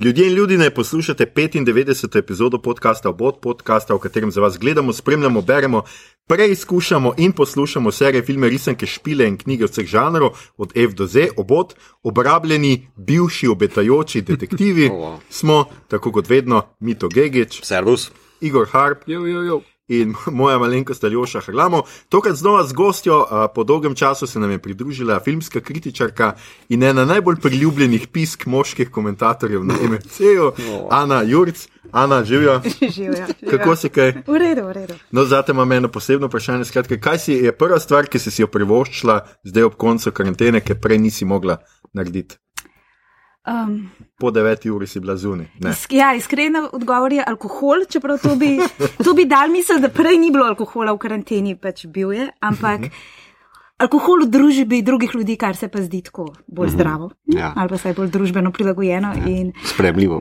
Ljudje in ljudi ne poslušate 95. epizodo podcasta Obod podcasta, v katerem za vas gledamo, spremljamo, beremo, preizkušamo in poslušamo serije, filme, risanke, špile in knjige vseh žanrov, od F do Z, obod, obrabljeni, bivši, obetajoči detektivi. Oh, wow. Smo, tako kot vedno, Mito Gigič, Servus. Igor Harp Jo, jo, jo. In moja malenkost Aljoša Hrlamo. Tokrat znova z gostjo, po dolgem času se nam je pridružila filmska kritičarka in ena najbolj priljubljenih pisk moških komentatorjev na MCU, Ana Jurc. Ana, živijo. Živijo. Kako si kaj? V redu, v redu. No, zate imam eno posebno vprašanje. Skratka, kaj si je prva stvar, ki si, si jo privoščila zdaj ob koncu karantene, ki prej nisi mogla narediti? Um, Po deveti uri si bila zunaj. Ne. isk, ja, iskreno odgovor je alkohol, čeprav to bi, to bi dal misel, da prej ni bilo alkohola v karanteni, pač bil je, ampak alkohol v družbi drugih ljudi, kar se pa zdi tako bolj zdravo. Ja. Ali pa saj bolj družbeno prilagojeno. In, Spremljivo.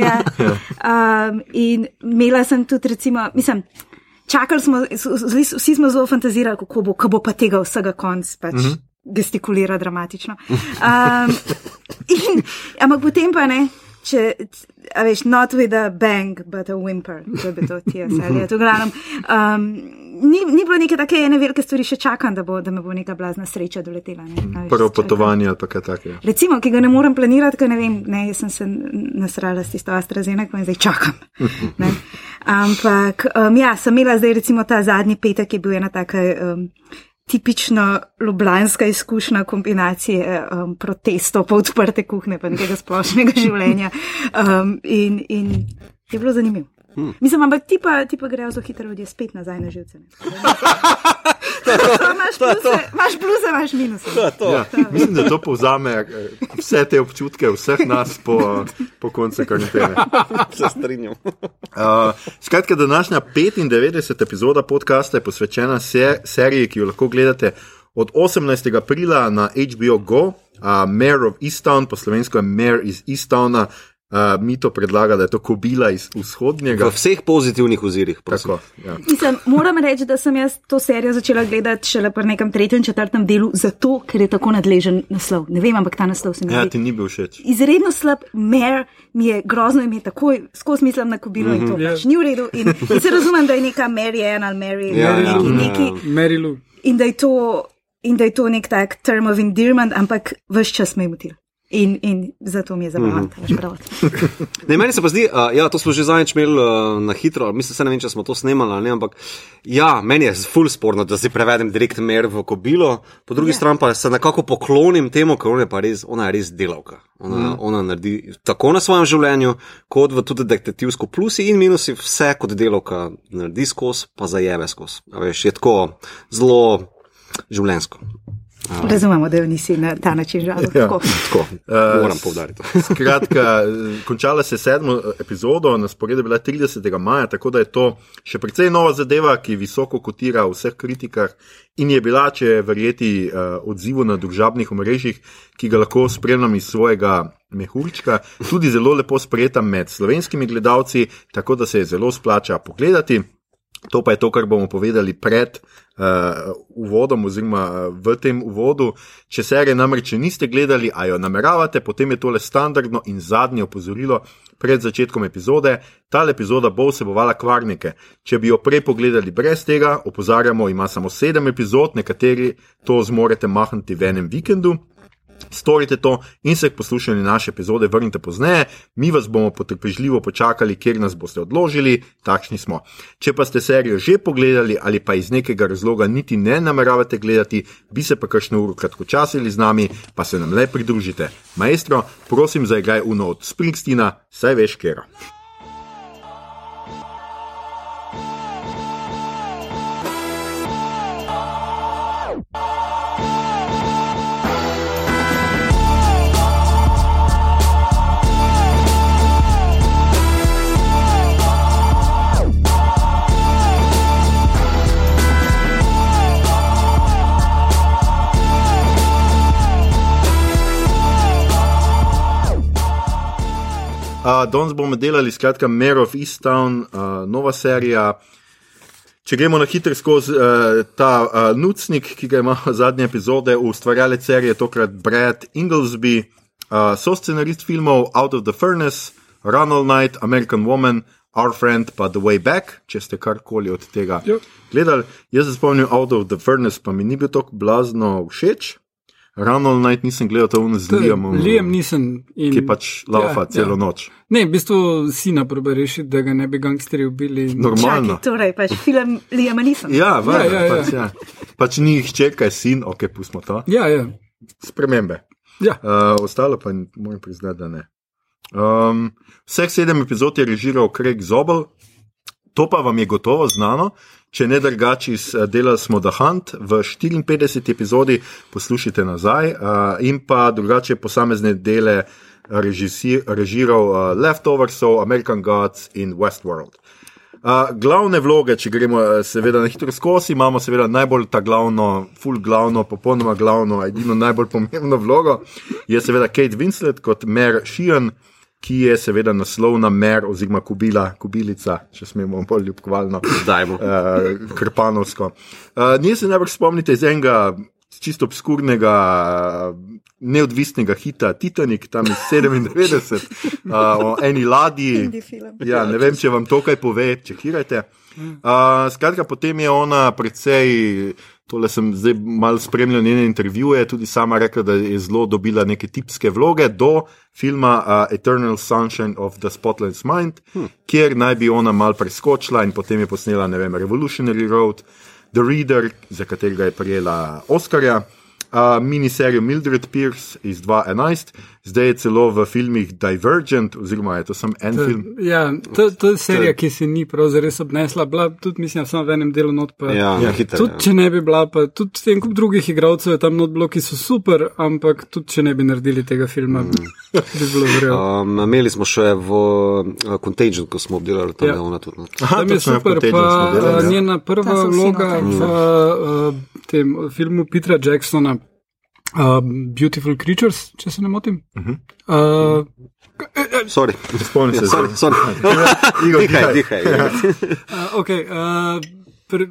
ja. um, in imela sem tudi, recimo, mislim. Čakali smo, vsi smo zelo fantazirali, kako bo, bo pa tega vsega konc, pač uh -huh. Gestikulira dramatično. Um, in, ampak potem pa ne, če, a veš, not with a bang, but a whimper, da bi to ti asali. To glavnem, um, ni, ni bilo neke take ene velike stvari, še čakam, da, bo, da me bo neka blazna sreča doletela. Ne, a veš, Prvo potovanje ali pa kaj takega. Recimo, ki ga ne morem planirati, ker ne vem, ne, jaz sem se nasrala s tisto AstraZeneca in zdaj čakam. Ne. Ampak, um, ja, sem imela zdaj recimo ta zadnji petek, ki je bil ena taka um, tipično ljubljanska izkušnja kombinacije um, protestov, pa odprte kuhne, pa nekega splošnega življenja. Um, in, in je bilo zanimivo. Hmm. Mislim, ampak ti pa, ti pa grejo zelo hitro ljudje spet nazaj na živce. ne. Imaš pluse, imaš pluse, imaš minuse. Ja, mislim, da to povzame eh, vse te občutke vseh nas po, po koncu karantene. Se strinjam. Uh, skratka, današnja 95. epizoda podcasta je posvečena se, seriji, ki jo lahko gledate od 18. aprila na HBO Go, uh, Mayor of Easttown, po slovensko je Mayor iz Easttowna. Uh, mi to predlaga, da je to kobila iz vzhodnjega. V vseh pozitivnih ozirih. Tako, ja. Mislim, moram reči, da sem jaz to serijo začela gledati šele pri nekem tretjem, četrtem delu, zato ker je tako nadležen naslov. Ne vem, ampak ta naslov se mi ja, zdi. ti ni bil všeč. Izredno slab, mer mi je grozno in mi je takoj skozi mislim na kobilo in to Ja. pač ni v redu. In, in se razumem, da je neka Mary Ann ali Mary Ja, ali ja, neki, ja. neki Mary Lou. in da je to. In da je to nek tak term of endearment, ampak vse čas me je motil. In, in zato mi je zabavno, da je prav. Ne, meni se pa zdi, uh, ja, to smo že zadnjič imeli uh, na hitro, mislim, se ne vem, če smo to snemali ali ne, ampak ja, meni je ful sporno, da si prevedem direkt mer v kobilo, po drugi Ja. strani pa se nekako poklonim temu, ker ona je pa res, ona je res delavka. Ona, mm. ona naredi tako na svojem življenju, kot v tudi detektivsko plusi in minusi, vse kot delavka naredi skozi, pa zajeve skozi. Veš, je tako zelo življensko. Razumemo, da jo nisi na ta način žal. Ja. Tako. Tako, uh, moram povdariti. Skratka, končala se je sedmo epizodo, na sporedu je bila 30. maja, tako da je to še precej nova zadeva, ki visoko kotira v vseh kritikah in je bila, če je verjeti uh, odzivu na družabnih omrežjih, ki ga lahko spremljam iz svojega mehurčka, tudi zelo lepo sprejeta med slovenskimi gledalci, tako da se je zelo splača pogledati. To pa je to, kar bomo povedali pred uh, uvodom, oziroma uh, v tem uvodu. Če serije namreč niste gledali, a jo nameravate, potem je tole standardno in zadnje opozorilo pred začetkom epizode. Ta epizoda bo vsebovala kvarnike. Če bi jo prej pogledali brez tega, opozarjamo, ima samo sedem epizod, nekateri to zmorete mahniti v enem vikendu. Storite to in se k poslušanju naše epizode vrnite pozneje, mi vas bomo potrpežljivo počakali, kjer nas boste odložili, takšni smo. Če pa ste serijo že pogledali ali pa iz nekega razloga niti ne nameravate gledati, bi se pa kakšno uro kratkočasili z nami, pa se nam le pridružite. Maestro, prosim za igraj uno od Springsteena, saj veš kera. Uh, danes bomo delali, skratka, Mayor of Easttown, uh, nova serija. Če gremo na hitro skozi uh, ta uh, nucnik, ki ga ima zadnje epizode, ustvarjalec serije, tokrat Brad Inglesby, Uh, so scenarist filmov Out of the Furnace, Run All Night, American Woman, Our Friend, pa The Way Back, če ste karkoli od tega Yep. gledali. Jaz se spomnim Out of the Furnace, pa mi ni bil tako blazno všeč. Run All Night nisem gledal, to je z Liamom, Liam nisem. In, ki pač laufa Ja, ja, celo ja. noč. Ne, v bistvu sina proba rešiti, da ga ne bi gangsterji ubili. Normalno. Čakaj, torej, pač film Liama nisem. Ja, Ja, valjda, ja, ja. Pač, ja. pač ni hčerka, je sin, ok, pustimo to. Ja, ja. Spremembe. ja. Uh, ostalo pa moram priznati, da ne. Um, vseh sedem epizod je režiral Craig Zobel, to pa vam je gotovo znano. Če ne drugače, eh, delali smo The Hunt v 54 epizodi, poslušajte nazaj, uh, in pa drugače posamezne dele režisi, režiral uh, Leftoversov, American Gods in Westworld. Uh, glavne vloge, če gremo eh, seveda na hitro skozi, imamo seveda najbolj ta glavno, full glavno, popolnoma glavno, edino najbolj pomembno vlogo je seveda Kate Winslet kot Mer Sheehan, ki je seveda naslovna mer oziroma kubila, kubilica, če smemo bolj ljubkovalno, Dajmo. uh, krpanovsko. Uh, Nje se najbolj spomnite iz enega čisto obskurnega, eh, neodvisnega hita Titanic, tam iz 97, uh, o eni ladji. Ja, ne vem, če vam to kaj pove, čekirajte. Uh, skratka, potem je ona precej, tole sem zdaj malo spremljal njene intervjuje, tudi sama rekla, da je zelo dobila neke tipske vloge do filma uh, Eternal Sunshine of the Spotless Mind, hm. kjer naj bi ona mal preskočila in potem je posnela, ne vem, Revolutionary Road, The Reader, za katerega je prejela Oscarja. Uh, miniserijo Mildred Pierce iz 2011, zdaj je celo v filmih Divergent, oziroma je to samo en To, film. ja, to, to je serija, ki se ni prav zares obnesla. Bila tudi, mislim, samo v enem delu not. Pa, Ja, Ja, hitro. Tudi če ne bi bila, pa tudi en kup drugih igralcev je tam not bilo, ki so super, ampak tudi če ne bi naredili tega filma, Mm. bi bilo verjetno. Um, imeli smo še v uh, Contagion, ko smo obdelali tam, Ja. ja. ona tudi. not. Aha, Tam je super, pa delali, uh, ja. njena prva vloga v uh, tem filmu Petra Jacksona, uh, Beautiful Creatures, če se ne motim. Mhm. Uh, Sorry. Spomnim se, Ja, sorry, sorry. Igor, Dihaj, dihaj. dihaj. uh, okay, uh, pr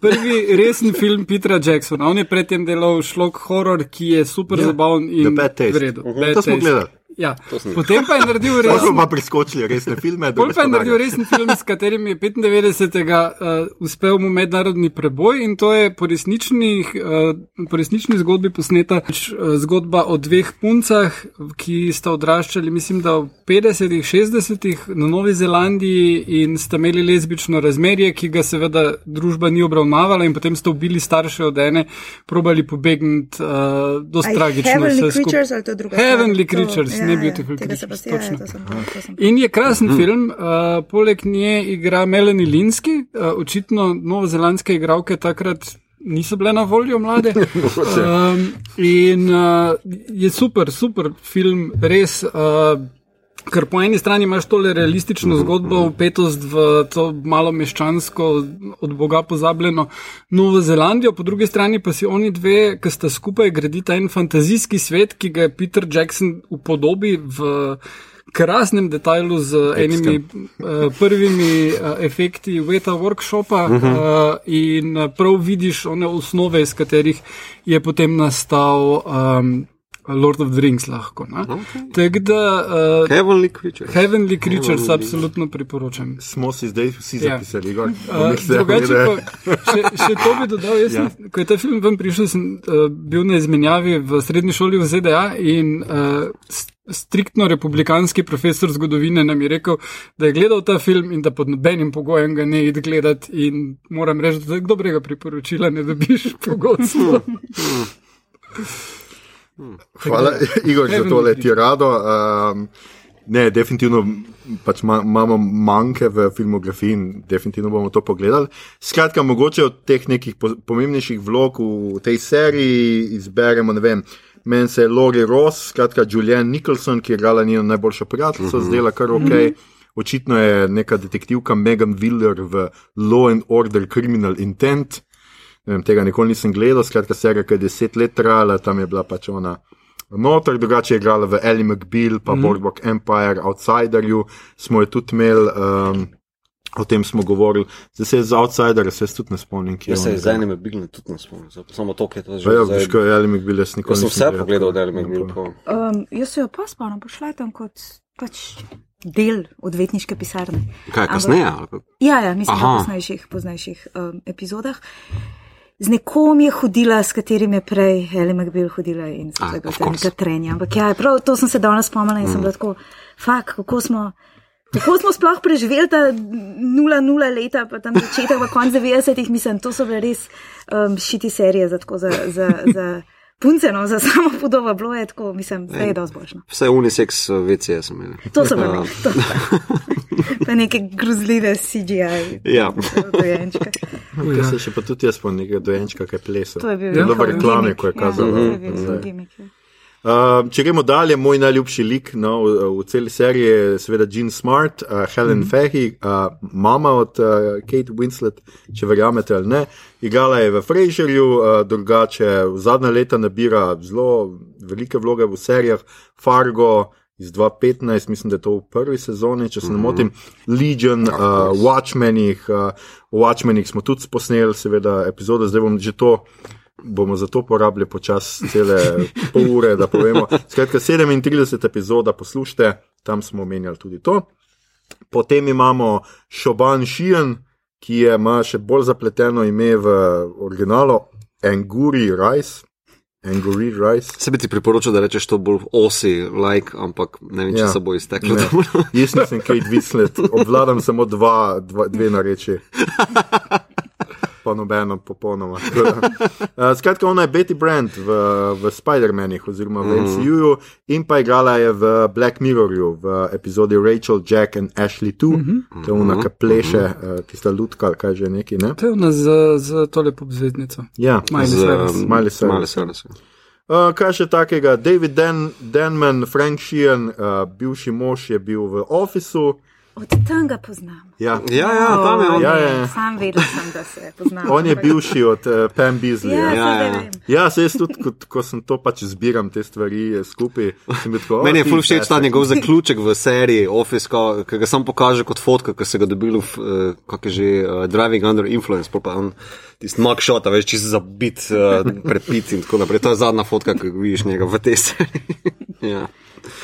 prvi resen film Petra Jacksona. On je predtem delal šlok horror, ki je super Ja, zabaven in Bad Taste. v redu. Mhm, Bad to smo gledali. Ja. Potem pa je naredil Tako resen. smo priskočili resne filme. Bolj pa je naredil resen film, s katerim je 95. Uh, uspel mu mednarodni preboj in to je po, resničnih, uh, po resnični zgodbi posneta uh, zgodba o dveh puncah, ki sta odraščali, mislim, da v 50-ih, 60-ih na Novi Zelandiji in sta imeli lezbično razmerje, ki ga seveda družba ni obravnavala in potem sta ubili starše od ene, probali pobegniti, uh, dosti tragično. Heavenly. Creatures ali to je druga stvar? Heavenly Creatures, ja, ne ja, Beautiful se pa- Creatures. ja, ja, točno. to sem- to sem- In je krasen mm. film, uh, poleg nje igra Melanie Linsky, uh, očitno novozelandske igralke takrat niso bile na voljo mlade. um, in uh, je super, super film, res. Uh, Ker po eni strani imaš tole realistično zgodbo, upetost v to malo meščansko, od Boga pozabljeno Novo Zelandijo, po drugi strani pa si oni dve, ki sta skupaj gradita en fantazijski svet, ki ga je Peter Jackson upodobi v krasnem detajlu z enimi uh, prvimi uh, efekti Weta workshopa uh -huh. uh, in prav vidiš one osnove, iz katerih je potem nastal. Um, Lord of the Rings lahko. Okay. Tako da uh, Heavenly Creature. Heavenly Creatures absolutno priporočam. Smo si zdaj vsi Ja. zapisali, Igor. Uh, drugače pa še, še to bi dodal. Jaz, ja. Ko je ta film ven prišel, sem uh, bil na izmenjavi v srednji šoli v ZDA in uh, striktno republikanski profesor zgodovine nam je rekel, da je gledal ta film in da pod nobenim pogojem ga ne id gledati in moram reči, da dobrega priporočila ne dobiš Hvala, Igor, za tole Creature. tirado. Um, ne, definitivno pač ma, imamo manjke v filmografiji in definitivno bomo to pogledali. Skratka, mogoče od teh nekih po, pomembnejših vlog v tej seriji izberemo, ne vem. Meni se je Lori Ross, skratka Julian Nicholson, ki je igrala njeno najboljšo prijateljico, uh -huh. zdela kar ok. Očitno je neka detektivka Megan Willer v Law and Order Criminal Intent. Ne Vem, tega nikoli nisem gledal, skratka, serija, ki je deset let trajala, tam je bila pač ona noter, drugače je igrala v Ellie McBeal, pa mm -hmm. Boardwalk Empire, Outsiderju, smo jo tudi imeli. Um, O tem smo govorili, zdaj se je za outsider, se tudi ne spomnim, Jaz se on z igra. enim bilom tudi ne spomnim, samo to, ki je to že. Ja, veš, kaj je Ali McBeal, jaz nikoli Jaz sem nisem vse gledal. pogledal od Ellie McBeal. Um, jaz se jo pa spomnim, pošla tam kot pač del odvetniške pisarne. Kaj, Ampak- kasneje? ali? Ja, ja, mislim, Aha. v poznejših, poznejših um, epizodah. Z nekom je hodila, s katerim je prej Ellie McBeal hodila in Ah, tega tega trenja. Ampak ja, prav to sem se danes spomnila in mm. sem bila tako, fak, kako smo. Kako smo sploh preživeli ta 0-0 leta, pa tam začetek, pa konc 90-ih, mislim, to so bile res um, šiti serije za, tako, za, za, za punce, no, za samo podobo, bilo je tako, mislim, da je dosti boljšno. Vse unisex VC sem imel. To bile, Ja. to pa neke grozljive CGI. Ja. dojenčke. Kaj se še pa tudi jaz spomnim nekega dojenčka, ki je plesal. To je bil njihov reklami, gimmick, ko je ja, kazal. bil nazaj. njihov gimmick, ja. Uh, če gremo dalje, moj najljubši lik no, v, v celi seriji je seveda Jean Smart, uh, Helen mm -hmm. Fehi, uh, mama od uh, Kate Winslet, če verjamete ali ne. Igrala je v Frasierju, uh, drugače v zadnja leta nabira zelo velike vloge v serijah Fargo. Iz 2015, mislim, da je to v prvi sezoni, če se ne motim, Legion, uh, Watchmenih. Uh, Watchmenih smo tudi posneli, seveda, epizode, zdaj bom že to bomo za to porabili počasi cele pol ure, da povemo. Skratka, 37 epizoda poslušajte, tam smo omenjali tudi to. Potem imamo Šoban Šijen, ki je, ima še bolj zapleteno ime v originalu, Anguri Rice. Anguri Rice. Se bi ti priporočil, da rečeš to bolj osi, like, ampak ne vem, če Ja. se bo izteklo. Ne. Jaz nisem Kate Winslet, obvladam samo dva, dva, dve nareči. Pa nobeno, popolnoma. Uh, Skratka, ona je Betty Brand v, v Spider-Manih, oziroma v MCU-ju, in pa igrala je v Black Mirrorju v epizodi Rachel, Jack in Ashley 2, to je ona, ki pleše, uh, tista lutka, kaj že neki. Ne? To je ona z, z tole popzvednico. Ja, Miley Cyrus. Cyrus. ja. Uh, kaj še takega? David Dan, Denman, Frank Sheehan, uh, bivši mož je bil v Officeu. Od tam ga poznam. Ja. Ja, ja, tam je on. Ja, ja. Sam vedel sem, da se poznam. On je bivši od uh, Pam Beasley. Ja, Ja, Ja, ja, ja. se jaz tudi, ko, ko sem to pač zbiram, te stvari eh, skupaj. Tako, "O, Meni je ful všeč ta pesek." njegov zaključek v seriji Office, ko- ki ga sam pokaže kot fotka, ki se ga dobil v, uh, kak je že, uh, Driving Under Influence, pa on tisti mugshot, a veš, čisto zabit, uh, prepit in tako naprej. To je zadnja fotka, ki vidiš njega v tej seriji. ja.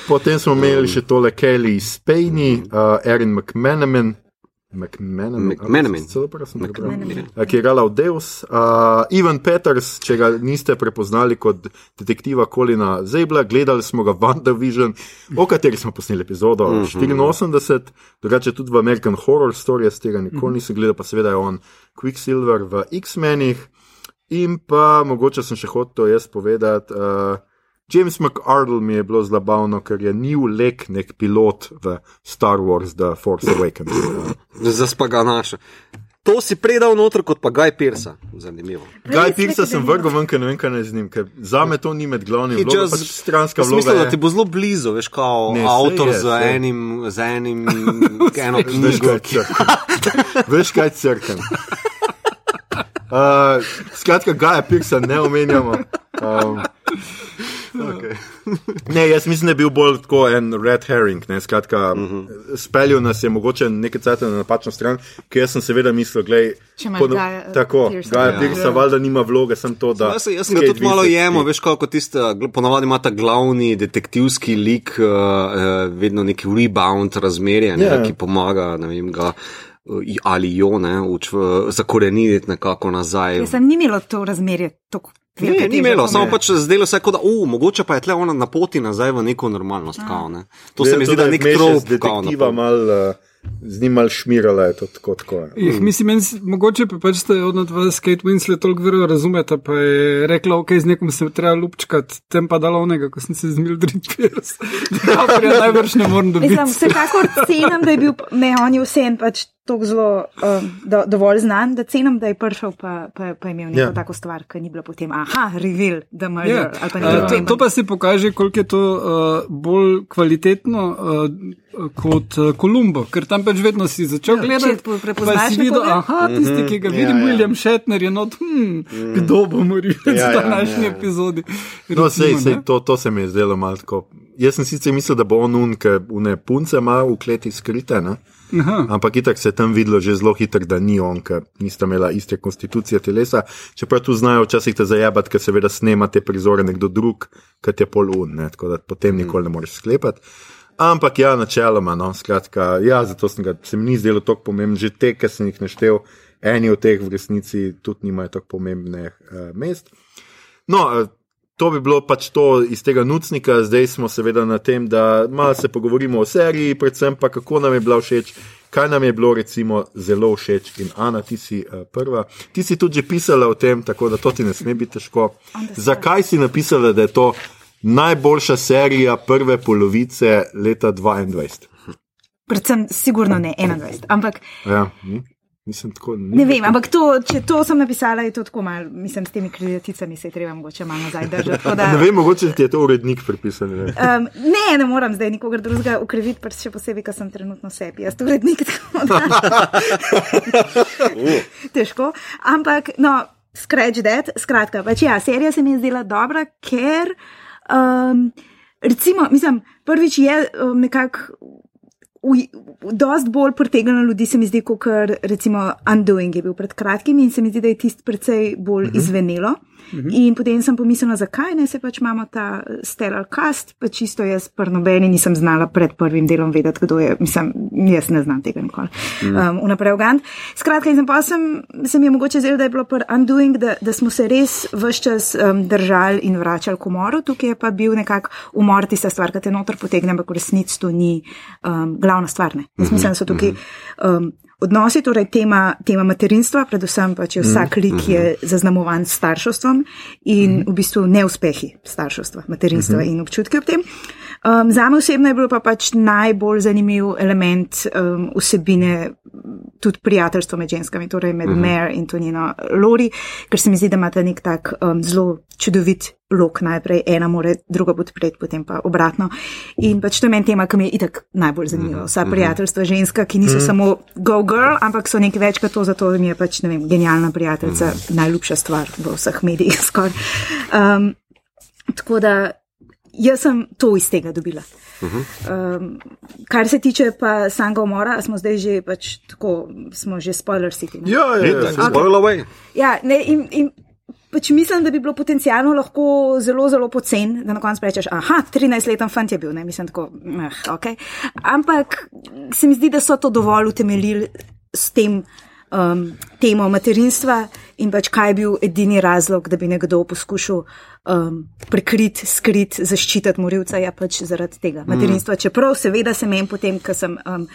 Potem smo imeli še tole Kelly Spejni, uh, Erin McManaman. McManaman. Uh, Ki je igrala v Deus. Uh, Ivan Peters, če ga niste prepoznali kot detektiva Kolina Zebla, gledali smo ga v WandaVision, o kateri smo posneli epizodo Mhm. 84, drugače tudi v American Horror Story, jaz tega nikoli nisem gledal, pa seveda je on Quicksilver v X-menih. In pa mogoče sem še hotel to jaz povedati. Uh, James McArdle mi je bilo zabavno, ker je New Lake nek pilot v Star Wars The Force Awakens. Uh, Zdaj pa ga naša. To si predal noter kot pa Guy Pierce. Zanimivo. Guy Pearce sem vrgel ven, ker ne vem, kaj naj z njim, ker za me to ni med glavnimi vlogami, pač stranska vloga. mislim, da ti bo zelo blizu, veš, kot Ne, avtor je, z enim, z enim, eno Veš, knjigo. Veš, kaj crkam. Uh, skratka, Gaja Pirsa ne omenjamo. Um, okay. ne, jaz mislim, da je bil bolj tako en red herring. Ne, skratka, uh -huh. speljal nas je mogoče nekaj cajt na napačno stran, ker jaz sem seveda mislil, Če imaš pono- Guya tako. Gaja Ja. Pirsa, valjda nima vloge, sem to, da. Jaz, jaz sem ga tudi malo Winslet jemo, veš, kako tiste, ponavadi ima ta glavni detektivski lik, uh, uh, vedno neki rebound razmerje, ne, Ja. ki pomaga, ne vem, ga uh, ali jo, ne, uč, zakoreniti nekako nazaj. Jaz sem ni imelo to razmerje tako Ne, velike ni teže imelo, samo pač zdelo se, kot da, uh, mogoče pa je tle ona na poti nazaj v neko normalnost. Kao, ne. To se mi zdi, da je nek trop, kao, mal, uh, z njim mal šmirala, je to tako. tako ja. Jih, mislim, meni, s- mogoče pa pač ste od vas Kate Winslet toliko verjo razumete, pa je rekla, ok, z nekom se treba lupčkati, tem pa dala onega, ko sem se z Mildred Pierce. Ja, najbrž ne morem dobiti. Mislim, vsekakor cenim, da je bil me on je vsem pač tako zelo um, do, dovolj znan, da cenim, da je prišel, pa, pa, pa je imel neko Ja. yeah. tako stvar, ki ni bila potem, aha, reveal, da murder, Ja, ali pa ne to, vem. to pa si pokaže, koliko je to uh, bolj kvalitetno uh, kot uh, Kolumbo, ker tam pač vedno si začel ja, gledati. prepoznaš pa si videl, aha, tisti, ki ga vidim, Ja, ja. William Shatner je not, hm, kdo bo moril Ja, v ja, današnji ja, ja. epizodi. No, sej, Recimo, sej, ne. to, to se mi je zdelo malo tako jaz sem sicer mislil, da bo on un, ker une punce ima v kleti skrite, ne? Aha. ampak itak se je tam videlo že zelo hitro, da ni on, ker nista imela iste konstitucije telesa. Čeprav tu znajo včasih te zajabati, ker seveda snema te prizore nekdo drug, kot je pol un, ne? tako da potem nikoli ne moreš sklepati. Ampak ja, načeloma, no, skratka, ja, zato sem ga, se mi ni zdelo tako pomembno, že te, ki sem jih naštel, eni od teh v resnici tudi nimajo tako pomembnih uh, mest. No, eh, to bi bilo pač to iz tega nucnika, zdaj smo seveda na tem, da malo se pogovorimo o seriji, predvsem pa kako nam je bila všeč, kaj nam je bilo recimo zelo všeč. In Ana, ti si uh, prva, ti si tudi že pisala o tem, tako da to ti ne sme biti težko. Zakaj si napisala, da je to najboljša serija prve polovice leta 2022? Predvsem, sigurno ne 21. Ampak Ja, ni? Nisem tako. ni ne vem, tako- ampak to, če to sem napisala, je to tako malo, mislim, s temi krediticami se je treba mogoče malo nazaj držati. tako da- Ne vem, mogoče ti je to urednik pripisal. ne. Um, ne, ne moram zdaj nikogar drugega ukriviti, pa še posebej, ker sem trenutno sebi. Jaz urednik tako da. Težko. Ampak, no, scratch that. Skratka, pač ja, serija se mi je zdela dobra, ker, um, recimo, mislim, prvič je um, nekako. Dost bolj pritegnilo ljudi se mi zdi, kot recimo Undoing je bil pred kratkim in se mi zdi, da je tisti precej bolj uh -huh. izvenelo. -huh. In potem sem pomislila, zakaj ne se pač imamo ta eh, stellar cast, pa čisto jaz pri nobeni nisem znala pred prvim delom vedeti, kdo je, mislim, jaz ne znam tega nikoli. Um, vnaprej ugant. Skratka, in sem pa sem, se mi je mogoče zdelo, da je bilo pri Undoing, da, da smo se res vse čas um, držali in vračali k umoru, tukaj je pa bil nekako umor tista stvar, ki te noter potegne, ampak v resnici to ni um, glavna stvar. Ne. Jaz mislim, da so tukaj um, odnosi, torej tema, tema materinstva, predvsem pa, če vsak lik je zaznamovan s starševstvom in v bistvu neuspehi starševstva, materinstva in občutki ob tem. Um, za me osebno je bilo pa pač najbolj zanimiv element um, vsebine tudi prijateljstva med ženskami, torej med uh -huh. Mare in to njeno Lori, ker se mi zdi, da imata nek tak um, zelo čudovit lok najprej, ena more druga podpreti, potem pa obratno. In pač to je meni tema, ki mi je itak najbolj zanimiva. Vsa prijateljstva ženska, ki niso samo go girl, ampak so nekaj več kot to, zato mi je pač, ne vem, genialna prijateljica, najljubša stvar v vseh medijih skoraj. Um, tako da jaz sem to iz tega dobila. Um, kar se tiče pa samega umora, smo zdaj že pač tako, smo že spoiler city. ne? Ja, ja, ja. Itak, spoil away. Ja, ne, in, in pač mislim, da bi bilo potencialno lahko zelo, zelo pocen, da na koncu rečeš, aha, 13-leten fant je bil, ne, mislim tako, eh, ok. Ampak se mi zdi, da so to dovolj utemeljili s tem um, temo materinstva in pač kaj je bil edini razlog, da bi nekdo poskušal um, prekriti, skriti, zaščititi morilca, je pač zaradi tega materinstva. Čeprav seveda se meni potem, ker sem. Um,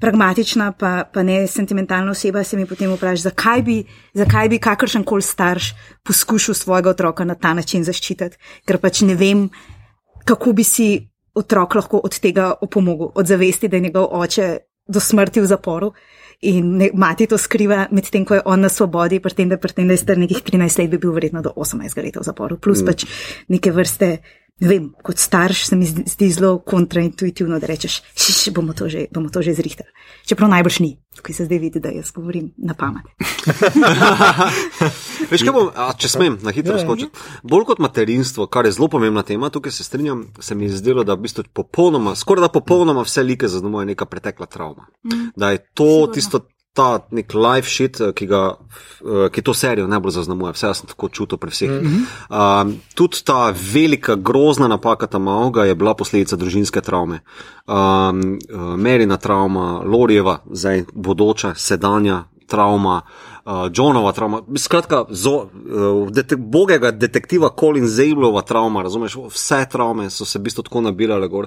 pragmatična, pa, pa ne sentimentalna oseba, se mi potem vpraša, zakaj bi, zakaj bi kakršen koli starš poskušal svojega otroka na ta način zaščititi, ker pač ne vem, kako bi si otrok lahko od tega opomogel, od zavesti, da je njegov oče do smrti v zaporu. In ne, mati to skriva, medtem ko je on na svobodi, pri tem, da, pri tem, da je star nekih 13 let, bi bil verjetno do 18 let v zaporu. Plus mm. pač neke vrste, vem, kot starš se mi zdi, zelo kontraintuitivno, da rečeš, šiš, bomo to že, bomo to že zrihtali. Čeprav najbrž ni, tukaj se zdaj vidi, da jaz govorim na pamet. Veš, kaj bom, a, če smem na hitro skočiti. Bolj kot materinstvo, kar je zelo pomembna tema, tukaj se strinjam, se mi je zdelo, da v bistvu popolnoma, skoraj da popolnoma vse like zaznamuje neka pretekla travma. Mm. Da je to Sigurno. tisto, ta nek life shit, eh, ki, ga, eh, ki to serijo najbolj zaznamuje. Vse jaz sem tako čutil pri vseh. Mm -hmm. um, tudi ta velika, grozna napaka tam Mauga je bila posledica družinske travme. Um, Merina travma, Lorijeva, zdaj bodoča, sedanja travma. Uh, Johnova travma, skratka, zo, uh, detek, bogega detektiva Colin Zablova travma, razumeš, vse travme so se v bistvu tako nabirale gor,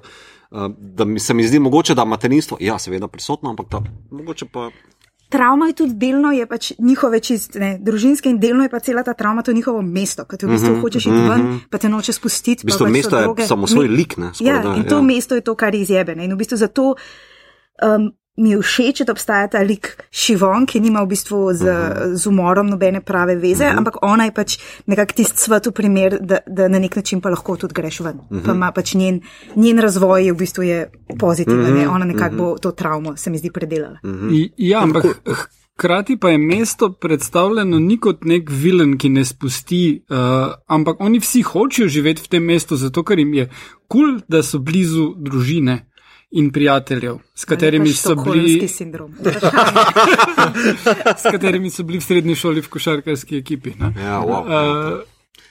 uh, da mi se mi zdi mogoče, da materinstvo, ja, seveda prisotno, ampak da mogoče pa. Travma je tudi delno, je pač njihove čist, ne, družinske in delno je pa cela ta travma to njihovo mesto, ki v bistvu mm -hmm, hočeš iti ven, mm -hmm. pa te noče spustiti. V bistvu pač mesto je droge. samo svoj lik, ne? Ja, da, in to ja. mesto je to, kar je izjebene. In v bistvu zato um, mi je všeč, da obstaja ta lik Šivon, ki nima v bistvu z, uh -huh. z umorom nobene prave veze, uh -huh. ampak ona je pač nekako tisti svet v primer, da, da na nek način pa lahko tudi greš ven. Uh -huh. Pa ima pač njen, njen razvoj je v bistvu je pozitiven, uh -huh. ona nekako uh -huh. bo to travmo, se mi zdi, predelala. Uh -huh. Ja, ampak Hkrati pa je mesto predstavljeno ni kot nek vilen, ki ne spusti, uh, ampak oni vsi hočejo živeti v tem mestu, zato ker jim je kul, cool, da so blizu družine in prijateljev, s katerimi so bili. s katerimi so bili v srednji šoli v košarkarski ekipi. Ja, wow. uh,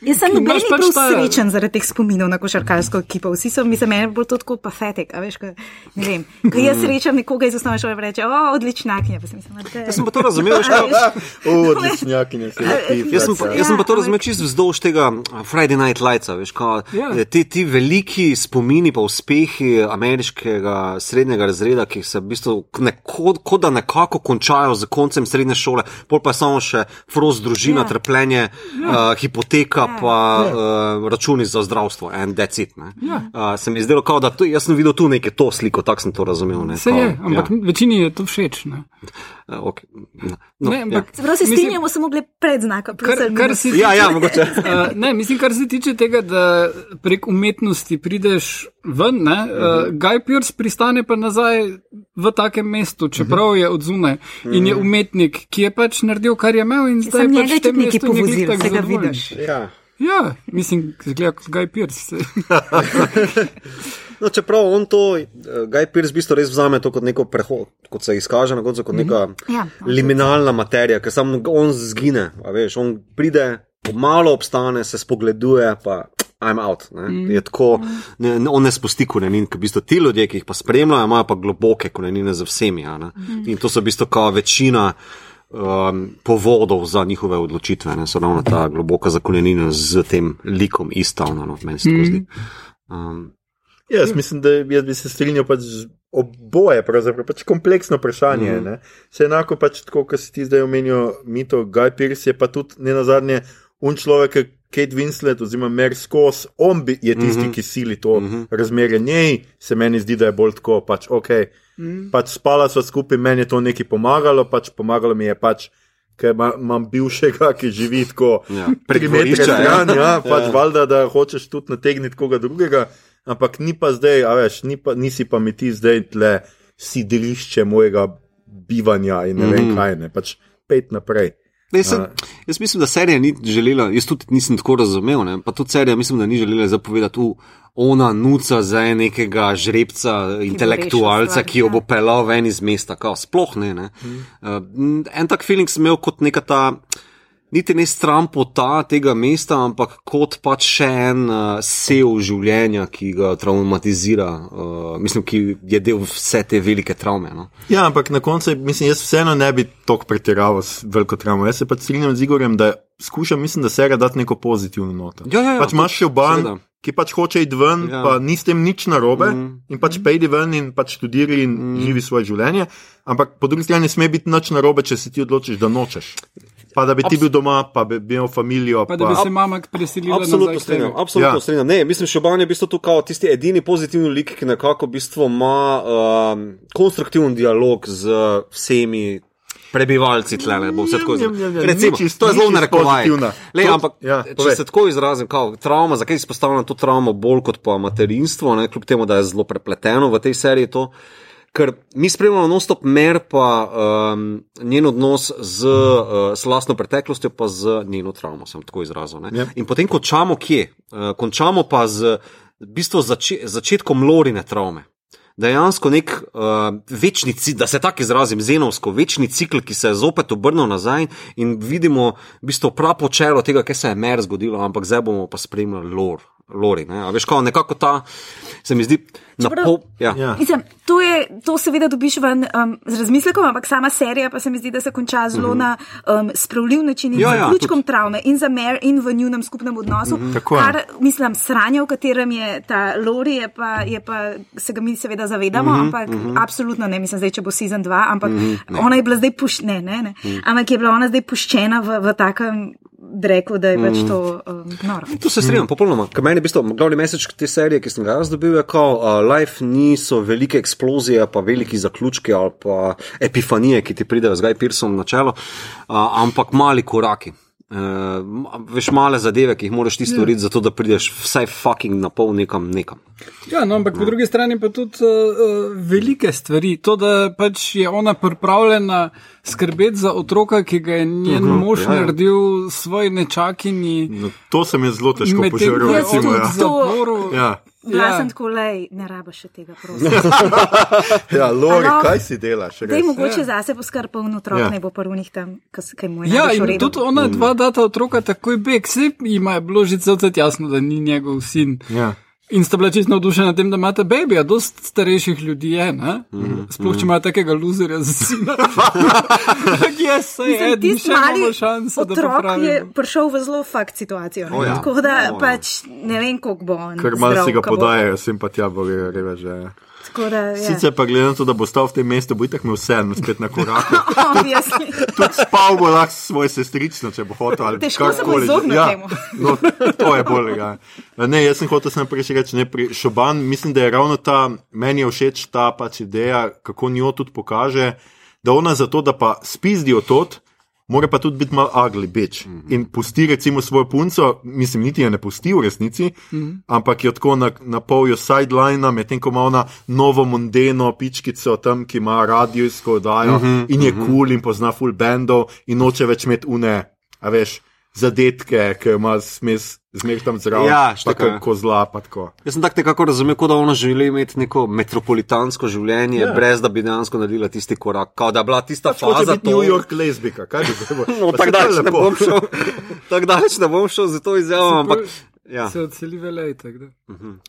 Jaz sem noben bil pač srečen zaradi teh spominov na košarkarsko ekipo. Vsi so mi za mene bolj to tako patetik. Ne vem. Ko jaz srečam nekoga iz osnovne šole, reče, o, odličnjakinja. Pa sem mislil, da je. Jaz sem pa to razumel, že tako. O, odličnjakinja. Jaz sem pa, jaz sem pa to razumel čisto vzdolž tega Friday Night Lights. Veš, kao, yeah. Ja. ti, ti veliki spomini pa uspehi ameriškega srednjega razreda, ki se v bistvu neko, kot da nekako končajo z koncem srednje šole, pol pa samo še frost družina, yeah. trpljenje, yeah. uh, hipoteka pa uh, računi za zdravstvo, en decit. Ja. Uh, se mi je zdelo, kao, da to, jaz sem videl tu neke to sliko, tako sem to razumel. Ne, se kao, je, ampak ja. večini je to všeč. Ne? Uh, okay. no, ne, ampak, ja. Prav se strinjamo, samo glede predznaka. Kar, kar si, ja, ja, mogoče. uh, ne, mislim, kar se tiče tega, da prek umetnosti prideš ven, ne, uh, Guy Pierce pristane pa nazaj v takem mestu, čeprav uh -huh. je odzune uh -huh. in je mhm. umetnik, ki je pač naredil, kar je imel in zdaj pač je tam nekaj ga vidiš. Ja. Ja, mislim, zgleda kot Guy Pierce. no, čeprav on to, uh, Guy Pierce, v bistvu res vzame to kot neko prehod, kot se izkaže na koncu, kot mhm. neka mm -hmm. ja, liminalna materija, ker samo on zgine, veš, on pride, malo obstane, se spogleduje, pa I'm out. Mm. Je tako, ne, on ne spusti korenin, ker v bistvu ti ljudje, ki jih pa spremljajo, imajo pa globoke korenine za vsemi. Mm. In to so v bistvu kao večina um, povodov za njihove odločitve, ne so ravno ta globoka zakonjenina z tem likom istavna, no, meni se to zdi. Um, Jaz mislim, da jaz bi se strinjal pač z oboje, pravzaprav pač kompleksno vprašanje. Mm -hmm. Se enako pač tako, kot si ti zdaj omenil, mito Guy Pierce je pa tudi ne nazadnje un človek, Kate Winslet oziroma Mer Skos, on bi, je tisti, mm -hmm. ki sili to mm -hmm. razmerje. Njej se meni zdi, da je bolj tako, pač ok. Mm. Pač spala sva skupaj, meni je to nekaj pomagalo, pač pomagalo mi je pač. Ker imam bivšega, ki živi tako, ja, pri metrih stran, ja, ja, pač ja. valjda, da hočeš tudi nategniti koga drugega, ampak ni pa zdaj, a veš, ni pa, nisi pa mi ti zdaj tle sidrišče mojega bivanja in ne mm. vem mhm. kaj, ne, pač pet naprej. Ne, sem, jaz mislim, da serija ni želela, jaz tudi nisem tako razumel, ne, pa tudi serija mislim, da ni želela zapovedati, da ona nuca za nekega žrebca, ki intelektualca, ki jo bo ja. pelal ven iz mesta, kao, sploh ne. ne. Hmm. Uh, en tak feeling sem imel kot neka ta niti ne stran pota tega mesta, ampak kot pač še en uh, sev življenja, ki ga traumatizira, uh, mislim, ki je del vse te velike travme. No? Ja, ampak na koncu, mislim, jaz vseeno ne bi tako pretiraval s veliko travmo. Jaz se pač strinjam z Igorjem, da skušam, mislim, da se ga dati neko pozitivno noto. Ja, ja, ja, pač imaš še oban. Ki pač hoče iti ven, ja. pa ni s tem nič narobe, mm. in pač pejdi ven in pač študiri in mm. živi svoje življenje. Ampak po drugi strani ne sme biti nič narobe, če se ti odločiš, da nočeš. Pa da bi ti bil doma, pa bi imel družino. Pa, pa da bi se mama preselila. Absolutno strinjam. Absolutno ja. strinjam. Ne, mislim, Šoban je v bistvu tukaj tisti edini pozitivni lik, ki nekako v bistvu ima um, konstruktiven dialog z vsemi. Prebivalci tle, ne bom se tako izrazil. Recimo, to je zelo narekovajno. Ampak, ja, če se tako izrazim, kao, trauma, zakaj izpostavljam to travmo bolj kot pa materinstvo, ne, kljub temu, da je zelo prepleteno v tej seriji to. Ker mi spremljamo non-stop mer, pa um, njen odnos z uh, lastno preteklostjo, pa z njeno travmo, sem tako izrazil. Yep. Ja. In potem končamo kje? Uh, končamo pa z v bistvu zači, začetkom lorine travme. Dejansko nek uh, večni cikl, da se tako izrazim, zenovsko, večni cikl, ki se je zopet obrnil nazaj in vidimo v bistvu pravo čelo tega, kaj se je mer zgodilo, ampak zdaj bomo pa spremljali lor. Lori, ne? Veš, kako nekako ta, se mi zdi, na pol. Ja. Ja. Mislim, to, je, to seveda dobiš ven um, z razmislekom, ampak sama serija pa se mi zdi, da se konča zelo mhm. -huh. na um, spravljiv način in ja, z ja, ključkom travme in za mer in v njunem skupnem odnosu. Uh -huh. Kar, mislim, sranje, v katerem je ta Lori, je pa, je pa se ga mi seveda zavedamo, mhm, -huh. ampak mhm. -huh. absolutno ne, mislim, zdaj, če bo sezon 2, ampak uh -huh. ona je bila zdaj puščena, ne, ne, ne. Uh -huh. ampak je bila ona zdaj puščena v, v takem rekel, da je več mm. to um, noro. To se strinjam, mm. popolnoma. Ker meni je bistvo, glavni mesec te serije, ki sem ga jaz dobil, je, da uh, life niso velike eksplozije, pa veliki zaključki ali pa epifanije, ki ti pridejo z Guy Pearsonom na čelo, ampak mali koraki. uh, veš male zadeve, ki jih moraš ti storiti, zato da prideš vsaj fucking na pol nekam. nekam. Ja, no, ampak po drugi strani pa tudi uh, velike stvari. To, da pač je ona pripravljena skrbeti za otroka, ki ga je njen uh -huh, mož ja, ja. naredil svoj nečakini. No, to se mi je zelo težko požrl, Ja. Ja. Ja, Ja. sem tako lej, ne rabiš še tega, prosim. ja, Lori, Alo? kaj si delaš? Daj res? mogoče zase poskrbel in otrok Ja. ne bo prvnih tam, kaj mu je. Ja, v in redu. tudi ona dva data otroka takoj beg, vse jima je bilo že celo jasno, da ni njegov sin. Ja. In sta bila čisto navdušena nad tem, da imate babija, dost starejših ljudi je, ne? Sploh če imajo takega luzerja za sina. Se Mislim, je, mi tisti še imamo mali šanso, da otrok je prišel v zelo fakt situacijo. ne. O ja. Tako da O ja. pač ne vem, koliko bo on. Ker malo si ga ko bo- podajajo, simpatija bo reveže. Da, ja. Sicer pa glede na to, da bo stal v tem mestu, bo itak imel vse spet na koraku. Obviously. Tudi spal bo lahko s svojo sestrično, če bo hotel. Težko se bo izognil ja, temu. No, to je bolj. Ja. Ne, jaz sem hotel sem prej reči, ne, pri Šoban, mislim, da je ravno ta, meni je všeč ta pač ideja, kako njo tudi pokaže, da ona zato, da pa spizdijo tot, mora pa tudi biti mal ugly bitch. Mm -hmm. In pusti recimo svojo punco, mislim, niti je ne pusti v resnici, mm -hmm. ampak jo tako na, na polju sideline, medtem ko ima ona novo mondeno pičkico tam, ki ima radijsko oddajo mm -hmm. in je kul cool in pozna full bandov in noče več imeti une, a veš. Zadetke, ki ima smes zmer tam zraven, Ja, ja. kako zla, pa tako. Jaz sem tako nekako razumel, kot da ona želi imeti neko metropolitansko življenje, Ja. yeah. brez da bi dejansko naredila tisti korak, kot da je bila tista Pač faza. biti New York lezbika, kaj bi bilo? No, tako daleč ne bom šel, tako daleč ne bom šel za to izjavo, ampak. Ja. Se odseli velej, tako da.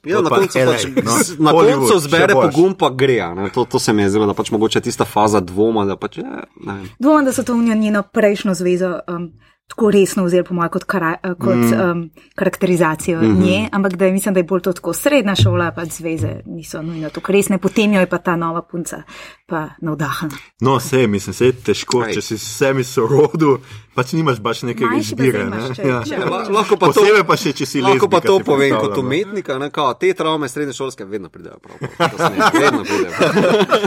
Ja, na pa koncu, LA, pač, no. na Hollywood, koncu zbere pogum, pa gre. a Ne? To, to se mi je zdelo, da pač mogoče tista faza dvoma, da pač, ja, ne vem. Dvomim, da so to njeno prejšnjo zvezo um, tako resno vzeli, po mojem, kot, kara, eh, kot mm. um, karakterizacijo mm -hmm. nje, ampak da je, mislim, da je bolj to tako srednja šola, pač zveze niso nujno tako resne, potem jo je pa ta nova punca pa navdahana. No, vse, mislim, se je težko, Ej. če si vsemi sorodu, pač nimaš baš nekega Manjši izbire. Ne? imaš, če- Ja. če- La- Lahko pa to, pa še, če si lahko pa lezbika, to povem kot no. umetnika, ne, kao, te travme srednje šolske vedno pridejo prav. Vedno pridejo.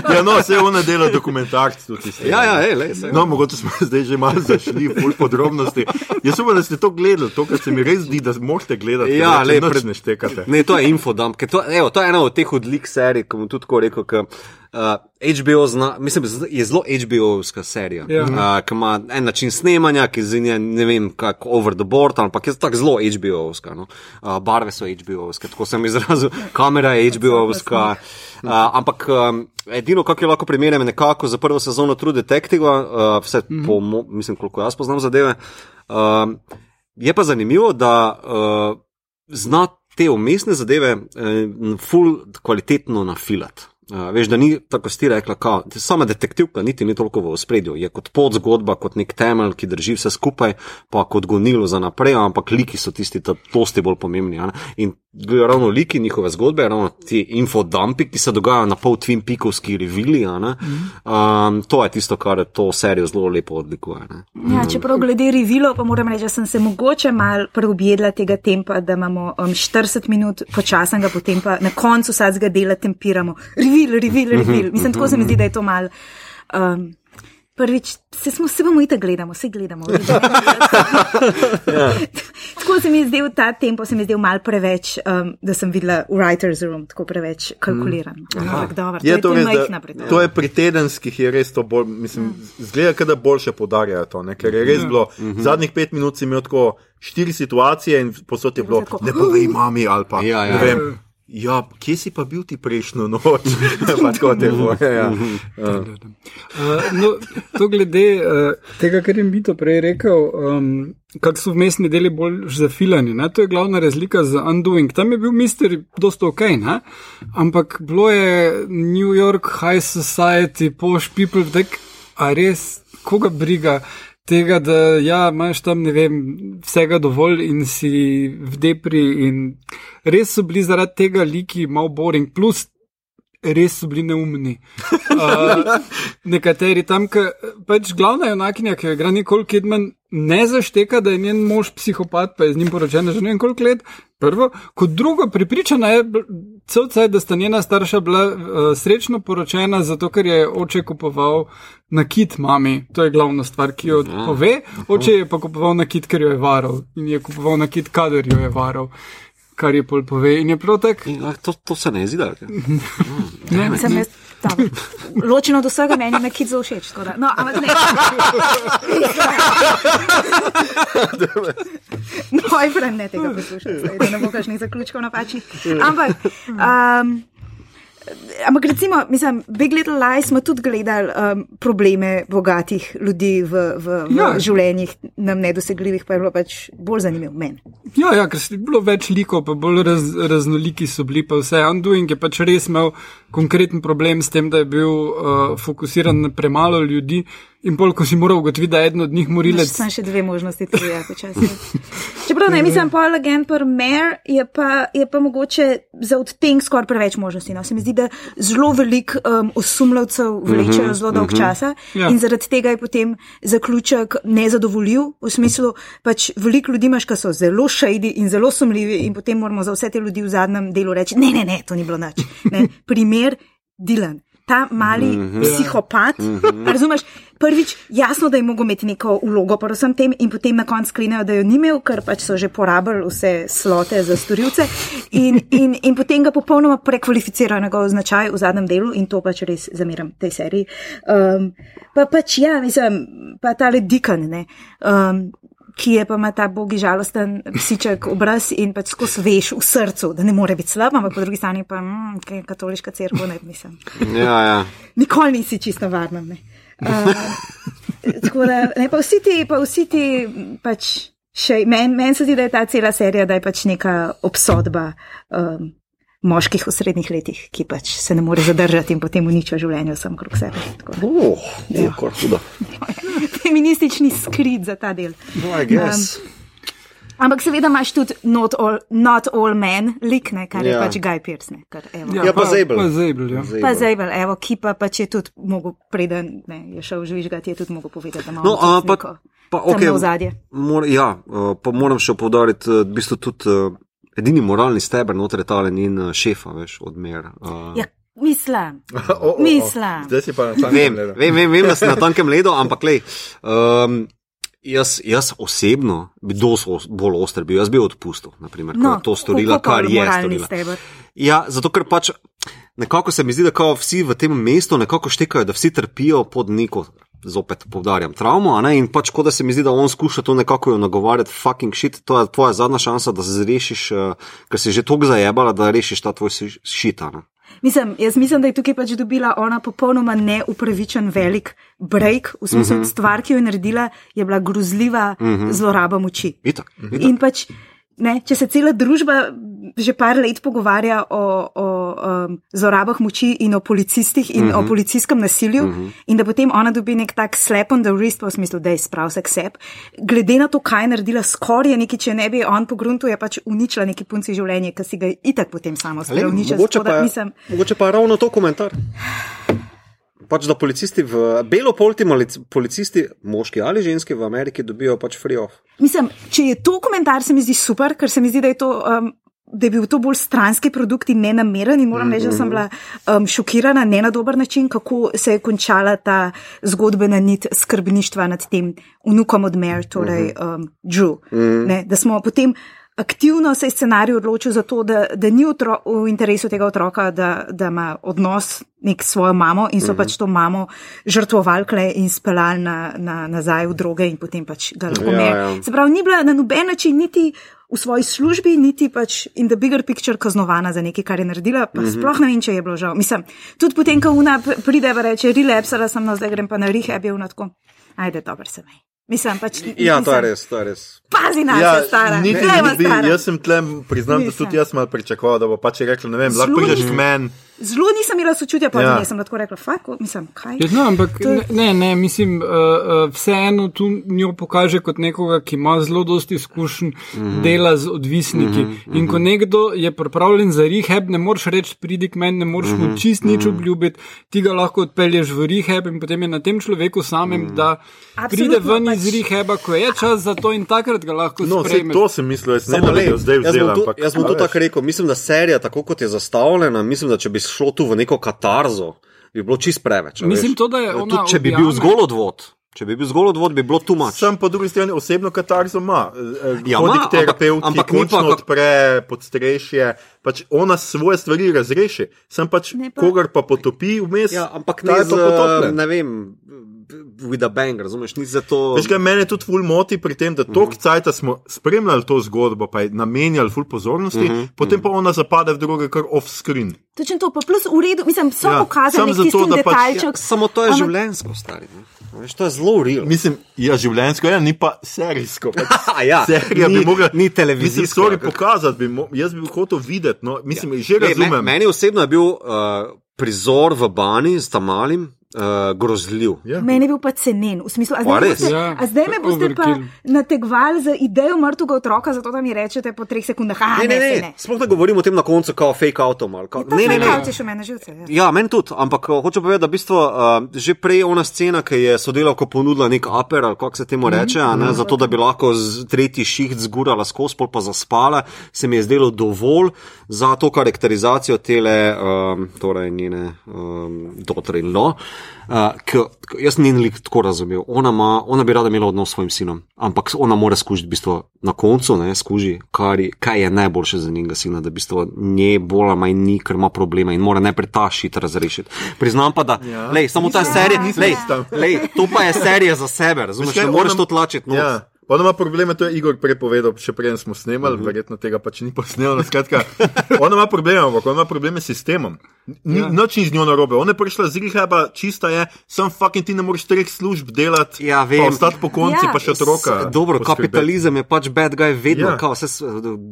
Ja, no, vse ona dela dokumentarc tudi. tega, Ja, ja, ej, lej, saj. No, mogoče smo zdaj že malo zašli v ful podrobnosti. Jaz upam, da ste to gledali, to, kar se mi res zdi, da morate gledati. Ja, le, pred... pred- ne štekate. Ne, to je infodump, ker to, evo, to je ena od teh odlik serij, ki bom tudi tako rekel, uh, HBO zna, mislim, je zelo HBO-ovska serija, Ja. uh, ki ima en način snemanja, ki z nje, ne vem, kako over the board, ampak je tako zelo HBO-ovska. No? Uh, barve so HBO-ovske, tako sem izrazil, kamera je HBO-ovska. Uh, ampak um, edino, kar jo lahko primerjam, je nekako za prvo sezono True Detective, uh, vse mm -hmm. po, mislim, koliko jaz poznam zadeve. Um, je pa zanimivo, da uh, zna te umestne zadeve uh, ful kvalitetno nafilat. Uh, veš, da ni tako sti rekla, kao, sama detektivka niti ni toliko v ospredju, je kot podzgodba, kot nek temelj, ki drži vse skupaj, pa kot gonilo za naprej, ampak liki so tisti, ta dosti bolj pomembni. a ne. In ravno liki njihove zgodbe, ravno ti infodumpi, ki se dogajajo na pol Twin Peakovski revili, mm -hmm. um, to je tisto, kar to serijo zelo lepo odlikuje. Ne. Ja, čeprav glede revilo, pa moram reči, da sem se mogoče mal preobjedla tega tempa, da imamo um, 40 minut počasnega, potem pa na koncu vsakega dela tempiramo. Revil, revil, revil. Mislim, tako se mi zdi, da je to mal. Um, Prvič, se smo vsi bomo itak gledamo, vsi gledamo. tako se mi je zdel ta tempo, se mi je zdel mal preveč, um, da sem videla v writer's room, tako preveč kalkuliran. Ampak dobro, to Je je to, to res, majhna da, pritožba. to je pri tedenskih, je res to bolj, mislim, zgleda, kot da boljše podarjajo to, ne? ker je res bilo, zadnjih pet minut si imel tako štiri situacije in posod je bilo, Tako, ne povej mami ali pa, Ja, ja. ne vem. Ja, kje si pa bil ti prejšnjo noč? tako te bo. Ja. Uh, no, to glede uh, tega, kar je Mito prej rekel, um, kako so vmesni deli bolj zafilani. Ne? To je glavna razlika z Undoing. Tam je bil mister dosto ok, ne? ampak bilo je New York High Society, Posh People, tak, a res, koga briga. Tega, da ja, imaš tam ne vem, vsega dovolj in si v depri, in res so bili zaradi tega liki malo boring, plus res so bili neumni. Uh, nekateri tam, ki pač glavna junakinja, ki jo igra Nicole Kidman, ne zašteka, da je njen mož psihopat, pa je z njim poročena že ne vem koliko let. Prvo, kot drugo, pripričana je, cel cajt, da sta njena starša bila uh, srečno poročena, zato ker je oče kupoval nakit mami. To je glavna stvar, ki jo Ja. pove. Oče je pa kupoval nakit, ker jo je varal in je kupoval nakit, kadar jo je varal. Kar je pol pove. In je prav tako. In, a, to, to se ne zdi, da je. Sem jaz, dobro. Ločeno od vsega meni je nekaj zelo všeč. da- No, ampak ne. No, ajfran ne tega poslušam, da ne bo kakšnih zaključkov napačnih. Ampak, um, ampak recimo, mislim, Big Little Lies smo tudi gledali um, probleme bogatih ljudi v, v, v Ja. življenjih, nam nedosegljivih, pa je bilo pač bolj zanimivo meni. Ja, ja, ker je bilo več likov, pa bolj raz, raznoliki so bili, pa vse. Undoing je pač res imel konkreten problem s tem, da je bil uh, fokusiran na premalo ljudi. In bolj, ko si moral ugotoviti, da je eden od njih morilec. Sem še dve možnosti, tudi ja, počasi. Čeprav ne, mislim, Paul Agent per Mer je pa, je pa mogoče za odtenek skoraj preveč možnosti. No. Se mi zdi, da zelo veliko um, osumljavcev vlečejo zelo dolg časa Ja. in zaradi tega je potem zaključek nezadovoljiv. V smislu, pač veliko ljudi imaš, ki so zelo šejdi in zelo sumljivi in potem moramo za vse te ljudi v zadnjem delu reči, ne, ne, ne, to ni bilo nič. Ne. Primer Dilan. Ta mali mm -hmm. psihopat, mm -hmm. razumeš, prvič jasno, da je mogel imeti neko vlogo pri vsem tem, in potem na koncu sklenejo, da jo ni imel, ker pač so že porabili vse slote za storilce, in, in, in potem ga popolnoma prekvalificirajo njegov značaj v zadnjem delu, in to pač res zameram tej seriji. Um, pa pač ja, mislim, pa tale dikan, ne. Um, Ki je pa ima ta bogi žalosten psiček obraz in pač skozi veš v srcu, da ne more biti slab, ampak po drugi strani pa mm, kaj katoliška crkva, ne mislim. Ja, ja. Nikoli nisi čisto varen. ne. Uh, tako da, ne, pa vsi ti, pa vsi ti, pač, še, meni men se zdi, da je ta cela serija, da je pač neka obsodba um, moških v srednjih letih, ki pač se ne more zadržati in potem uničijo življenje vsem krok sebe. Tako da, Oh, ja. Feministični skrit za ta del. No, I guess. Ampak seveda imaš tudi not all, not all men lik, ne, kar je Ja. pač Guy Pierce. Ne, kar, evo. Ja, pa Zabel. Pa Zabel, ja. Pa zdaj, vel, evo, ki pa pač je tudi mogel, preden ne, je šel žvižgati, je tudi mogel povedati, da ima No, a, pa, pa okay, ozadje. mor, ja, uh, pa moram še povdariti, uh, v bistvu tudi uh, edini moralni steber noter je tale njen šefa, veš, odmer. Uh, Ja, mislim. O, o, o. Mislim. Zdaj si pa na tam Vem, vem, vem, vem, da si na tankem ledu, ampak lej, um, jaz, jaz osebno bi dosti bolj oster bil, jaz bi jo odpustil, naprimer, no, to storila, kar je storila. Ja, zato ker pač nekako se mi zdi, da kao vsi v tem mestu nekako štekajo, da vsi trpijo pod neko, zopet povdarjam, travmo, in pač kot da se mi zdi, da on skuša to nekako nagovarjati, fucking shit, to je tvoja zadnja šansa, da se zrešiš, uh, ker si že toliko zajebala, da rešiš ta tvoj si- shit, a ne. Mislim, jaz mislim, da je tukaj pač dobila ona popolnoma neupravičen velik break, v smislu, mm -hmm. stvar, ki jo je naredila, je bila grozljiva mm -hmm. zloraba moči. Itak, itak. In pač, ne, če se cela družba že par let pogovarja o, o um, zlorabah moči in o policistih in uh -huh. o policijskem nasilju, uh -huh. in da potem ona dobi nek tak slap on the wrist, v smislu, da je sprav se ksep, glede na to, kaj je naredila, skoraj je nekaj, če ne bi on pogruntu, je pač uničila neki punci življenje, ki si ga itak potem samo uničila. mogoče, pa, mislim, mogoče pa ravno to komentar. Pač da policisti v belopolti malic- policisti, moški ali ženski v Ameriki, dobijo pač free off. Mislim, če je to komentar, se mi zdi super, ker se mi zdi, da je to. Um, Da je bil to bolj stranski produkt in ne nameren, in moram reči, da sem bila um, šokirana, ne na dober način, kako se je končala ta zgodbena nit skrbništva nad tem vnukom od Mer, torej um, Drew. Ne, da smo potem aktivno se je scenarij odločil za to, da, da ni otro, v interesu tega otroka, da, da ima odnos nek s svojo mamo in so pač to mamo žrtvovali kle in speljali na, na, nazaj v droge in potem pač ga lahko Ja, mer. ja. Se pravi, ni bila na noben način niti v svoji službi, niti pač in the bigger picture kaznovana za nekaj, kar je naredila, pa mm -hmm. sploh ne vem, če je bilo žal. Mislim, tudi potem, ko una pride in reče, relapsala sem, no zdaj grem pa na rehab, je una tako, ajde, dobro se me. Mislim, pač, Ja, to je mislim, res, to je res. Pazi na Ja, se, stara. niti bi, stara. jaz sem tle, priznam, da Mislim. tudi jaz malo pričakoval, da bo pač rekla, ne vem, lahko prideš k meni zelo nisem imela sočutja, pa Ja. ja. sem lahko rekla, fakt, mislim, kaj. Ja, No, ampak To je- ne, ne, ne, mislim, uh, uh, vseeno tu njo pokaže kot nekoga, ki ima zelo dosti izkušenj mm -hmm. dela z odvisniki. Mm -hmm. In ko nekdo je pripravljen za rehab, ne moreš reči, pridi k meni, ne moreš mm -hmm. mu čist nič obljubiti, ti ga lahko odpelješ v rehab in potem je na tem človeku samem, mm -hmm. da pride Absolutno, ven iz pač- rehaba, ko je čas za to in takrat ga lahko No, sprejmeš. to sem mislil, jaz ne Samo da bi jo zdaj jaz bom vzela. tu- ampak, Jaz bom a to tako rekel. Mislim, da serija, tako kot je zastavljena, mislim, da če bi šlo tu v neko katarzo, bi bilo čist preveč. Mislim veš. to, da je ona Tudi, če bi bil zgolj odvod, če bi bil zgolj odvod, bi bilo tu mač. Sam po drugi strani osebno katarzo ima. Ja, Ja, Hodi ima, k terapevtu, ampak- ki ni pa končno kak- odpre podstrešje. Pač ona svoje stvari razreši, sem pač pa- kogar pa potopi vmes. Ja, ampak ne z, pa ne vem, with a bang, razumeš, ni za to. Veš, kaj mene tudi ful moti pri tem, da toliko cajta smo spremljali to zgodbo, pa je namenjali ful pozornosti, uh -huh, potem pa ona zapade v druge, kar off-screen. Točno to, pa plus v redu, mislim, so Ja, ja, pokazali zato, da pač- detajček. Samo to je Ampak- življenjsko, stari. ne. Veš, to je zelo real. Mislim, ja, življenjsko je, ni pa serijsko. Pač ja, Serija ni- bi mogla, ni Mislim, televizijsko. sorry, pokazati bi, mo, jaz bi hotel videti, no, mislim, ja. že razumem. Me, meni osebno je bil uh, prizor v Bani z Tamalim uh, grozljiv. Ja. Meni je bil pa cenjen, v smislu, a Pa zdaj, me res? boste, Ja, a zdaj me boste pa overkill. nategvali za idejo mrtvega otroka, zato da mi rečete po treh sekundah, ah, Ne, ne, ne, ne, ne. Sploh ne govorim o tem na koncu, kao fake autom. ali kao- To Ne, ne, ne. je še mene živce. Ja. Ja, meni tudi, ampak uh, hoče povedati, da v bistvu, uh, že prej ona scena, ki je sodelavka ponudila nek aper, ali kako se temu reče, mm, ne, zato da bi lahko z tretji šiht zgurala skozi, pol pa zaspala, se mi je zdelo dovolj za to karakterizacijo tele, um, torej njene um, dotre in lo. Uh, k, k, jaz njen lik tako razumel. Ona, ma, ona bi rada imela odnos s svojim sinom, ampak ona mora skušati v bistvu na koncu, ne, skuži, kar, kaj je najboljše za njenega sina, da v bistvu nje bolj ali ni, ker ima problema in mora najprej ta šit razrešiti. Priznam pa, da ja. lej, samo ta serija, lej, lej, to pa je serija za sebe, razumeš, ne moreš to tlačiti. No. Ja. Ona ima probleme, to je Igor prepovedal, še preden smo snemali, uh Mhm. -huh. verjetno tega pač ni posnel. no, Skratka, ona ima probleme, ampak ona ima probleme s sistemom. Ni, ja. Noč ni z njo narobe. Ona je prišla z rehaba, čista je, sem fucking ti ne moreš treh služb delati, Ja, ostati po konci, Ja. pa še otroka. Dobro, poskrbeti. kapitalizem je pač bad guy, vedno, Ja. ja. kao, vse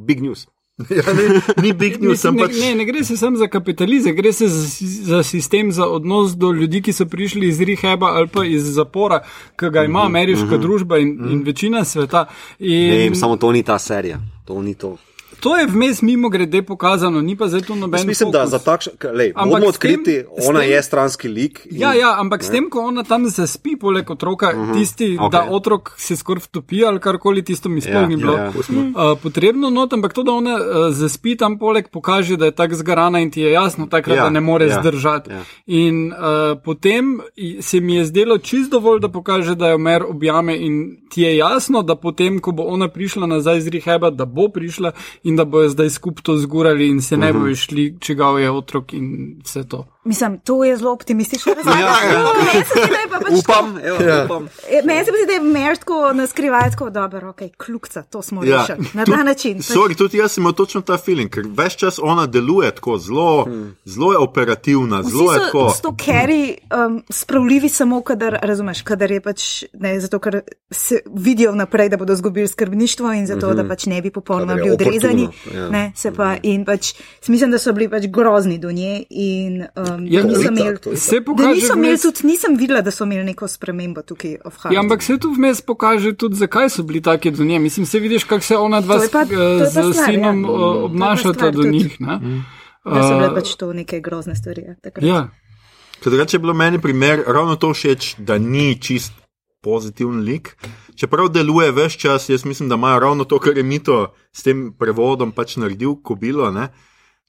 big news. Ja, ne, ni big news, Mislim, ne, pač. ne, ne gre se samo za kapitalizem, gre se za, za sistem, za odnos do ljudi, ki so prišli iz rehaba ali pa iz zapora, ki ga ima ameriška družba in, in večina sveta. In Ne samo to ni ta serija, to ni to. To je vmes mimo grede pokazano, ni pa zdaj tu noben. Jaz mislim, da fokus. za takšen, lej, tem- odkriti, s ona tem- je stranski lik. in- Ja, ja, ampak s tem, ko ona tam zaspi, poleg otroka, uh -huh. tisti, okay. da otrok se skoraj vtopi ali karkoli, tisto mi sploh Ja, ni bilo ja, ja. uh, potrebno, not, ampak to, da ona uh, zaspi tam poleg, pokaže, da je tako zgarana in ti je jasno, takrat, Ja, da ne more ja, zdržati. ja. In uh, potem se mi je zdelo čist dovolj, da pokaže, da jo mer objame in ti je jasno, da potem, ko bo ona prišla nazaj iz rehaba, da bo prišla in da bojo zdaj skupaj to zgurali in se ne Mhm. bojo šli, čigav je otrok in vse to. Mislim, to je zelo optimistično razlaga. Ja, ja. Pač Upam, evo, Ja. upam. E, Meni se zdi, da je mer tako na skrivaj, tako dobro, ok, kljukca, to smo Ja. rešili. Na ta način. Pač, Sorry, tudi jaz imel točno ta feeling, ker več čas ona deluje tako zelo, hmm. zelo je operativna, Vsi zelo je tako. s to carry um, spravljivi samo, kadar, razumeš, kadar je pač, ne, zato ker se vidijo naprej, da bodo izgubili skrbništvo in zato, mm -hmm. da pač ne bi popolnoma bili odrezani. ja. Ne, se pa, in pač, mislim, da so bili pač grozni do nje in um, Ja, da niso imeli. Se Da pokaže niso imeli vmes- tudi, nisem videla, da so imeli neko spremembo tukaj. Ja, ampak se tu vmes pokaže tudi, zakaj so bili taki do nje. Mislim, se vidiš, kako se ona dva pa- z stvar, sinom ja. je pa obnašata do tudi. njih. Ne? Da so bile pač to neke grozne stvari. Ja, takrat. Ja, Ker drugače je bilo meni primer ravno to všeč, da ni čist pozitiven lik. Čeprav deluje več čas, jaz mislim, da imajo ravno to, kar je Mito s tem prevodom pač naredil, kobilo. Ne?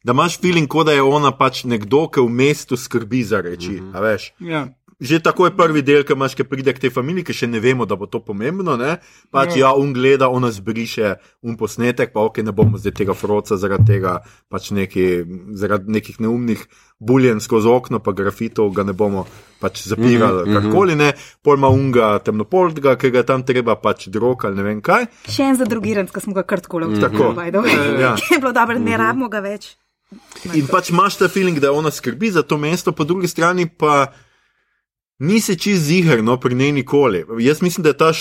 Da imaš feeling, kot da je ona pač nekdo, ki v mestu skrbi za reči. Mm -hmm. ja. Že tako je prvi del, ki imaš, ki pride k tej familiji, ki še ne vemo, da bo to pomembno. Ne? Pač Ja. ja, un gleda, ona zbriše un posnetek, pa ok, ne bomo zdaj tega froca zaradi tega, pač neki, zaradi nekih neumnih buljen skozi okno, pa grafitov ga ne bomo pač zapirali, mm -hmm. karkoli ne, pojma unga temnopoltga, ki ga tam treba pač drog ali ne vem kaj. Še en za drugiranc, ki smo ga kar tako lahko Tako. videli. Ja. Je bilo dobro, ne rabimo ga več. In pač imaš ta feeling, da ona skrbi za to mesto, po drugi strani pa nisi čist ziger, no, pri njej nikoli. Jaz mislim, da je ta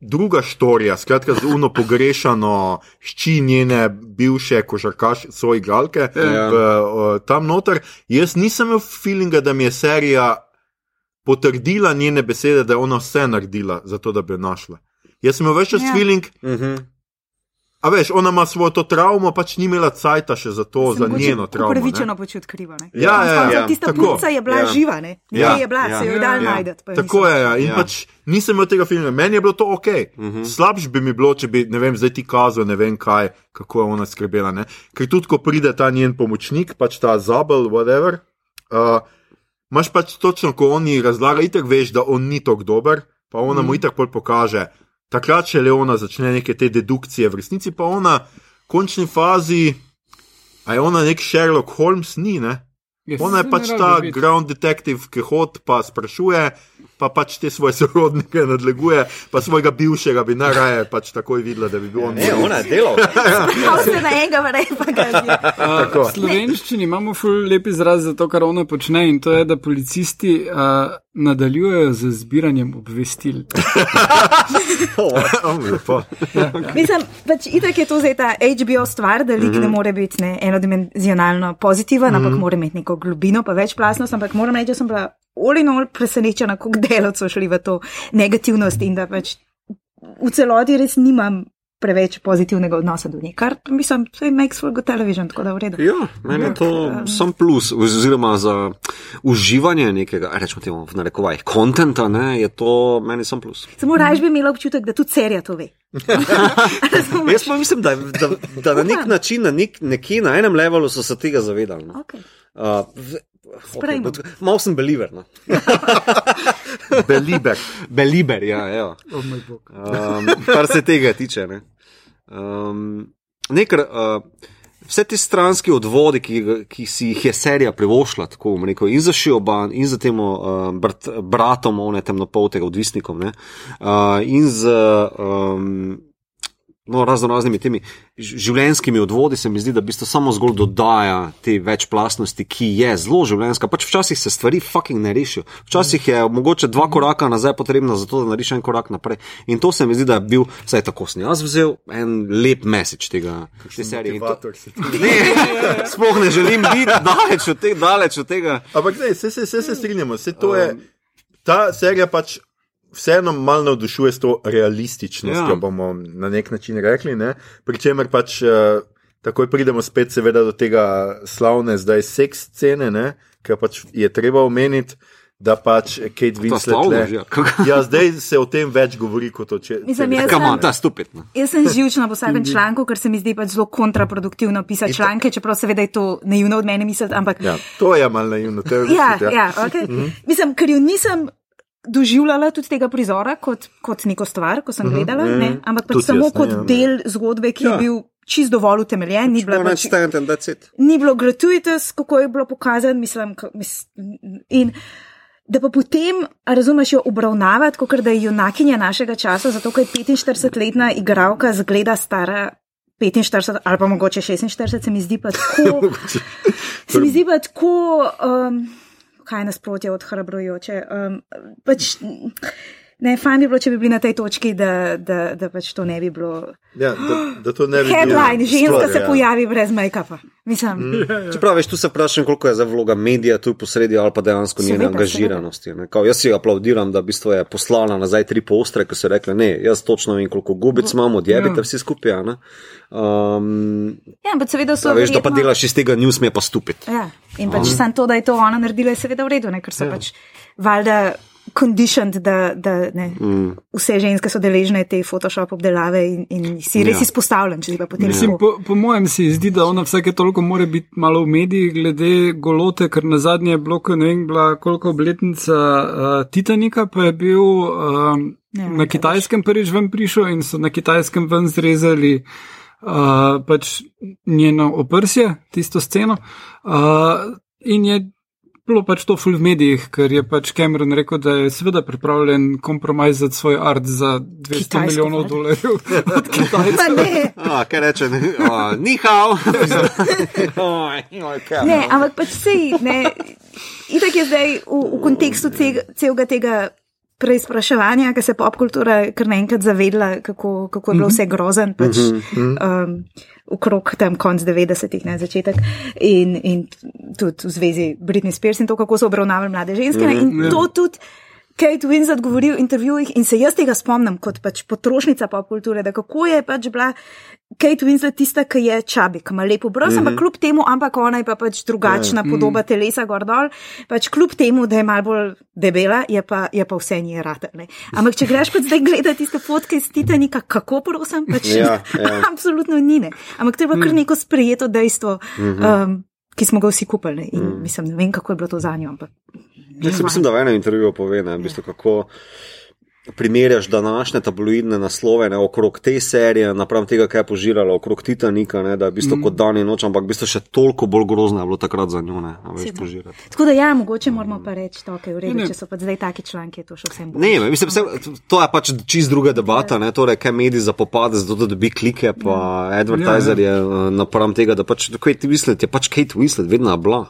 druga štorija, skratka, z uno pogrešano šči njene bivše košarkaš, svoje igralke, Ja. v, o, tam noter. Jaz nisem imel feelinga, da mi je serija potrdila njene besede, da je ona vse naredila, zato da bi jo našla. Jaz sem imel več čas Ja. ja. feeling, Mhm. A veš, ona ima svojo to travmo, pač ni imela cajta še za to, za njeno travmo. ne. Upravičeno počuti krivo. ne. Ja, ja, ja, Ampak Tista tako. punca je bila Ja. živa, ne? Ja. Ne je bila, Ja. se jo je Ja, dal ja. najdeti. Tako je, ja. in Ja. ja. pač nisem imel tega filma, meni je bilo to ok. Uh -huh. Slabš bi mi bilo, če bi, ne vem, zdaj ti kazal, ne vem kaj, kako je ona skrbela. Ne? Ker tudi, ko pride ta njen pomočnik, pač ta zabel, whatever, uh, imaš pač točno, ko oni razlagajo, itek veš, da on ni tako dober, pa ona mm. mu itek pol pokaže. Takrat še le ona začne neke te dedukcije, v resnici pa ona v končni fazi, a je ona nek Sherlock Holmes, ni, ne? Ona je pač ta biti. ground detective, ki hod pa sprašuje, pa pač te svoje sorodnike nadleguje, pa svojega bivšega bi najraje pač takoj videla, da bi bil on. Ne, ona je delavka. Prav se na enega vre, pa ga je. V slovenščini imamo ful lep izraz za to, kar ona počne, in to je, da policisti uh, nadaljujejo z zbiranjem obvestil. Lepo. Mislim, pač itak je to zdaj ta HBO stvar, da lik mm -hmm. ne more biti ne, enodimenzionalno pozitiven, mm -hmm. ampak mora imeti neko globino, pa večplastnost. Ampak moram reči, da sem bila all in all presenečena, kako delavci so šli v to negativnost in da pač v celoti res nimam preveč pozitivnega odnosa do nje. Kar mislim, to je makes for good television, tako da v redu. Ja, meni je to sam plus, oziroma za uživanje nekega, rečemo temu v narekovajih, kontenta, ne, je to meni sam plus. Samo raje bi imela občutek, da tudi serija to ve. Jaz pa mislim, da, da, da na nek način, na nek, nekje na enem levelu so se tega zavedali. no. Okay. Uh, Okay, Mal sem believer. No. Belibek. Belieber, ja, ja. Oh. Um, kar se tega tiče. Ne. Um, nekar, uh, vse te stranske odvode, ki, ki si jih je serija privošla, tako bom rekel, in za Šioban, in za tem uh, brat, bratom, one temnopoltega odvisnikom, ne, uh, in z. Um, No, razno raznimi temi življenjskimi odvodi se mi zdi, da v bistvu samo zgolj dodaja te večplastnosti, ki je zelo življenjska. Pač včasih se stvari fucking ne rešijo. Včasih je mogoče dva koraka nazaj potrebno, zato da narediš en korak naprej. In to se mi zdi, da je bil, vsaj tako sem jaz vzel, en lep message tega, te serije. To-. Ne, sploh ne želim biti daleč od tega. Daleč od tega. Ampak ne, vse se, se, se strinjamo. Vse to je, ta serija pač vseeno malo navdušuje s to realističnostjo, Ja. ja. bomo na nek način rekli. Ne? Pričemer pač uh, takoj pridemo spet seveda do tega slavne zdaj seks scene, ne? ker pač je treba omeniti. Da pač Kate Winslet. le- kako? Ja, zdaj se o tem več govori kot o če. Mislim, če- jaz sem- on, ta stupidno. Jaz sem živčna po vsakem članku, ker se mi zdi pač zelo kontraproduktivno pisati članke, čeprav seveda je to naivno od mene misliti, ampak Ja, to je malo naivno. to je ja, resnici, ja, okay. mm -hmm. mislim, ker jo nisem. Doživljala tudi tega prizora kot, kot neko stvar, ko sem uh -huh. gledala, ne? ampak pač samo jaz, ne, kot ja, ne. del zgodbe, ki ja. je bil čist dovolj utemeljen, ni, bila One pač, stand and that's it. ni bilo gratuitous, kako je bilo pokazano, mislim, mis, in da pa potem, razumeš, jo obravnavati, kot da je junakinja našega časa, zato ker je 45-letna igralka zgleda stara. 45 ali pa mogoče 46, se mi zdi pa tako. se mi zdi pa tako, um, kaj je nasprotje od hrabrojoče. Um, pač, ne, fajn bi bilo, če bi bili na tej točki, da, da, da pač to ne bi bilo. Ja, da, da to ne bi Headline, bilo ženska sploh, se ja. pojavi brez make-upa. Mislim, mm. Čeprav veš, tu se vprašam, koliko je za vloga medija tu posredi ali pa dejansko njene angažiranosti. ne. Kao, jaz si aplaudiram, da v bistvu je poslala nazaj tri postre, ki so rekli, ne, jaz točno vem, koliko gubic imamo, odjebite Ja. vsi skupaj. a ne. Um, Ja, ampak seveda so. da, veš, da pa delaš iz tega news, mi je pa stupid. Ja, in pač samo to, da je to ona naredila, je seveda v redu, ne? ker so ja. pač valjda conditioned, da, da ne, mm. vse ženske so deležne te Photoshop obdelave in, in si res Ja. ja. izpostavljen, če si pa potem Mislim, tako. po, po mojem se zdi, da ona vsake toliko mora biti malo v medijih glede golote, ker na zadnje je bilo, ko ne vem, bila koliko obletnica uh, Titanika, pa je bil um, Ja, na kitajskem prvič ven prišel in so na kitajskem ven zrezali uh, pač njeno oprsje, tisto sceno. Uh, in je bilo pač to ful v medijih, ker je pač Cameron rekel, da je seveda pripravljen kompromisati svoj art za 200 Kitajsko milijonov dolarjev od Kitajcev. Pa ne, A, kaj reče, ne, a, ni hao. ne, ampak pač sej, ne. Itak je zdaj v, v kontekstu celega tega preizpraševanja, ker se pop kultura kar naenkrat zavedla, kako, kako je bilo vse grozen. Pač, um, Okrog tam konc 90-ih, ne začetek, in, in tudi v zvezi Britney Spears in to, kako so obravnavali mlade ženske. Ne, in to tudi Kate Winslet govori v intervjujih in se jaz tega spomnim kot pač potrošnica pop kulture, da kako je pač bila Kate Winslet tista, ki je čabi, ki ima lepo brz, mm -hmm. ampak kljub temu, ampak ona je pa pač drugačna yeah. podoba telesa gor dol, pač kljub temu, da je mal bolj debela, je pa, je pa vse njej ratelne. Ampak če greš pa zdaj gledati tiste fotke iz Titanika, kako prosim, pač ja, ja. absolutno ni ne. Ampak treba kar neko sprejeto dejstvo. Mm -hmm. um, Ki smo ga vsi kupili, in mm. mislim, ne vem, kako je bilo to za njo. Ampak... Jaz mislim, da v enem intervjuju pove, ne, v bistvu, kako primerjaš današnje tabloidne naslove ne, okrog te serije, napram tega, kaj je požirala okrog Titanika, ne, da je v bistvu mm. kot dan in noč, ampak v bistvu še toliko bolj grozno je bilo takrat za njo, ne, več požirati. Tako da ja, mogoče moramo pa reči to, kaj je v redu, če so pa zdaj taki članki, je to še vsem bolj. Ne, mislim, vse, to je pač čist druga debata, ne, torej, kaj mediji zapopade, zato da dobi klike, pa ja. advertiser je ja, ja. napram tega, da pač Kate Winslet je pač Kate Winslet, vedno bila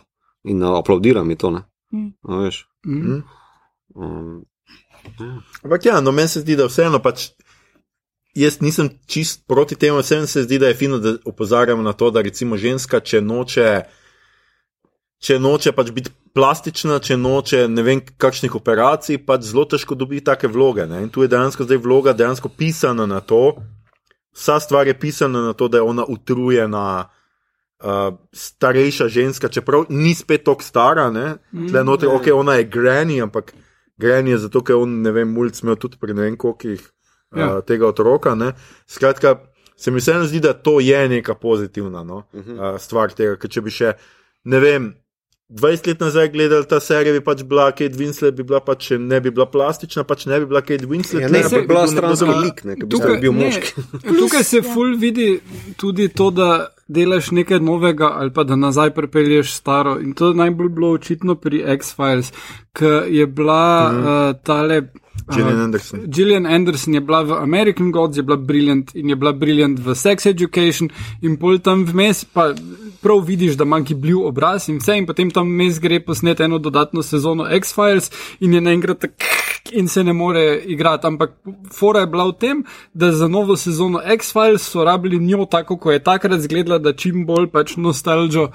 in uh, aplaudiram mi to, ne. Mm. Veš. Mm. Um, ja. Ampak ja, no meni se zdi, da vseeno pač. Jaz nisem čist proti temu, vsem se zdi, da je fino, da opozarjamo na to, da recimo ženska, če noče, če noče pač biti plastična, če noče ne vem kakšnih operacij, pač zelo težko dobi take vloge. Ne? In tu je dejansko zdaj vloga dejansko pisana na to, vsa stvar je pisana na to, da je ona utrujena, uh, starejša ženska, čeprav ni spet tako stara, ne, mm, notri, ne. ok, ona je granny, ampak granny je zato, ker on, ne vem, mulj smel tudi pri ne vem kolikih uh, ja. tega otroka. Ne. Skratka, se mi vseeno zdi, da to je neka pozitivna no, uh -huh. uh, stvar tega, ker če bi še, ne vem. 20 let nazaj gledali ta serija, bi pač bila Kate Winslet, bi bila pač ne bi bila plastična, pač ne bi bila Kate Winslet. Ja, ne, ne, bi bila stranska lik, ne, bi tukaj, bil moški. tukaj se ful vidi tudi to, da delaš nekaj novega ali pa da nazaj prepelješ staro. In to je najbolj bilo očitno pri X-Files, ki je bila mhm. uh, tale. Gillian Anderson. Gillian Anderson je bila v American Gods, je bila briljant in je bila briljant v Sex Education, in pol tam vmes pa prav vidiš, da manjki bil obraz in vse, in potem tam vmes gre posnet eno dodatno sezono X-Files in je naenkrat tako in se ne more igrati. Ampak fora je bila v tem, da za novo sezono X-Files so rabili njo tako, kot je takrat zgledala, da čim bolj pač nostalgijo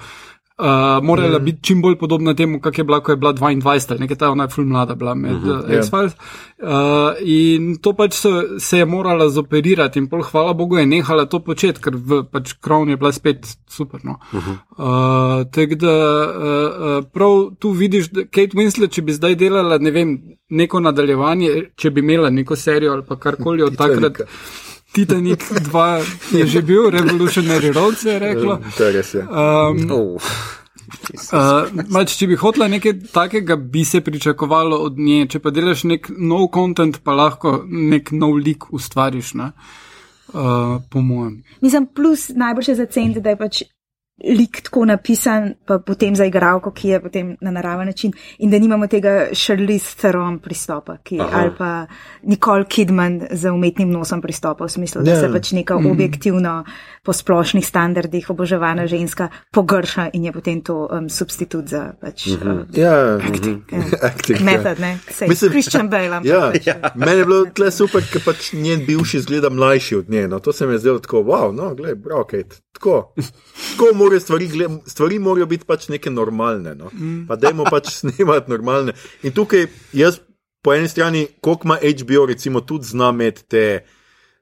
uh, morala mm. biti čim bolj podobna temu, kak je bila, ko je bila 22 ali nekaj, ta ona je ful mlada bila med mm -hmm, uh, X-Files. Yeah. Uh, in to pač se, se je morala zoperirati in pol hvala Bogu je nehala to početi, ker v pač Crown je bila spet super. No. Mm -hmm. uh, Tako da uh, prav tu vidiš, da Kate Winslet, če bi zdaj delala, ne vem, neko nadaljevanje, če bi imela neko serijo ali pa karkoli od takrat. Titanik 2 je že bil, Revolutionary Road se je reklo. Ja, res je. Um, oh. Uh, če bi hotela nekaj takega, bi se pričakovalo od nje. Če pa delaš nek nov kontent, pa lahko nek nov lik ustvariš. Ne? Uh, po mojem. Mislim, plus najboljše za cent, da je pač lik tako napisan, pa potem za igralko, ki je potem na naraven način, in da nimamo tega Charlize Theron pristopa, ki, ali pa Nicole Kidman z umetnim nosom pristopa, v smislu, da se ja. pač neka mm. objektivno po splošnih standardih oboževana ženska pogrša in je potem to um, substitut za pač, mm -hmm. um, yeah. acting. Mm -hmm. yeah. acting Method, ne? Sej, Mislim, Christian Bale. Ja, ja. Meni je bilo tle super, ker pač njen bivši zgleda mlajši od nje. No, to se mi je zdelo tako, wow, no, gledaj, bravo, Kate. Tako, tako morajo stvari, stvari morajo biti pač neke normalne. No? Mm. Pa dajmo pač snemati normalne. In tukaj jaz, po eni strani, koliko ima HBO, recimo, tudi znam med te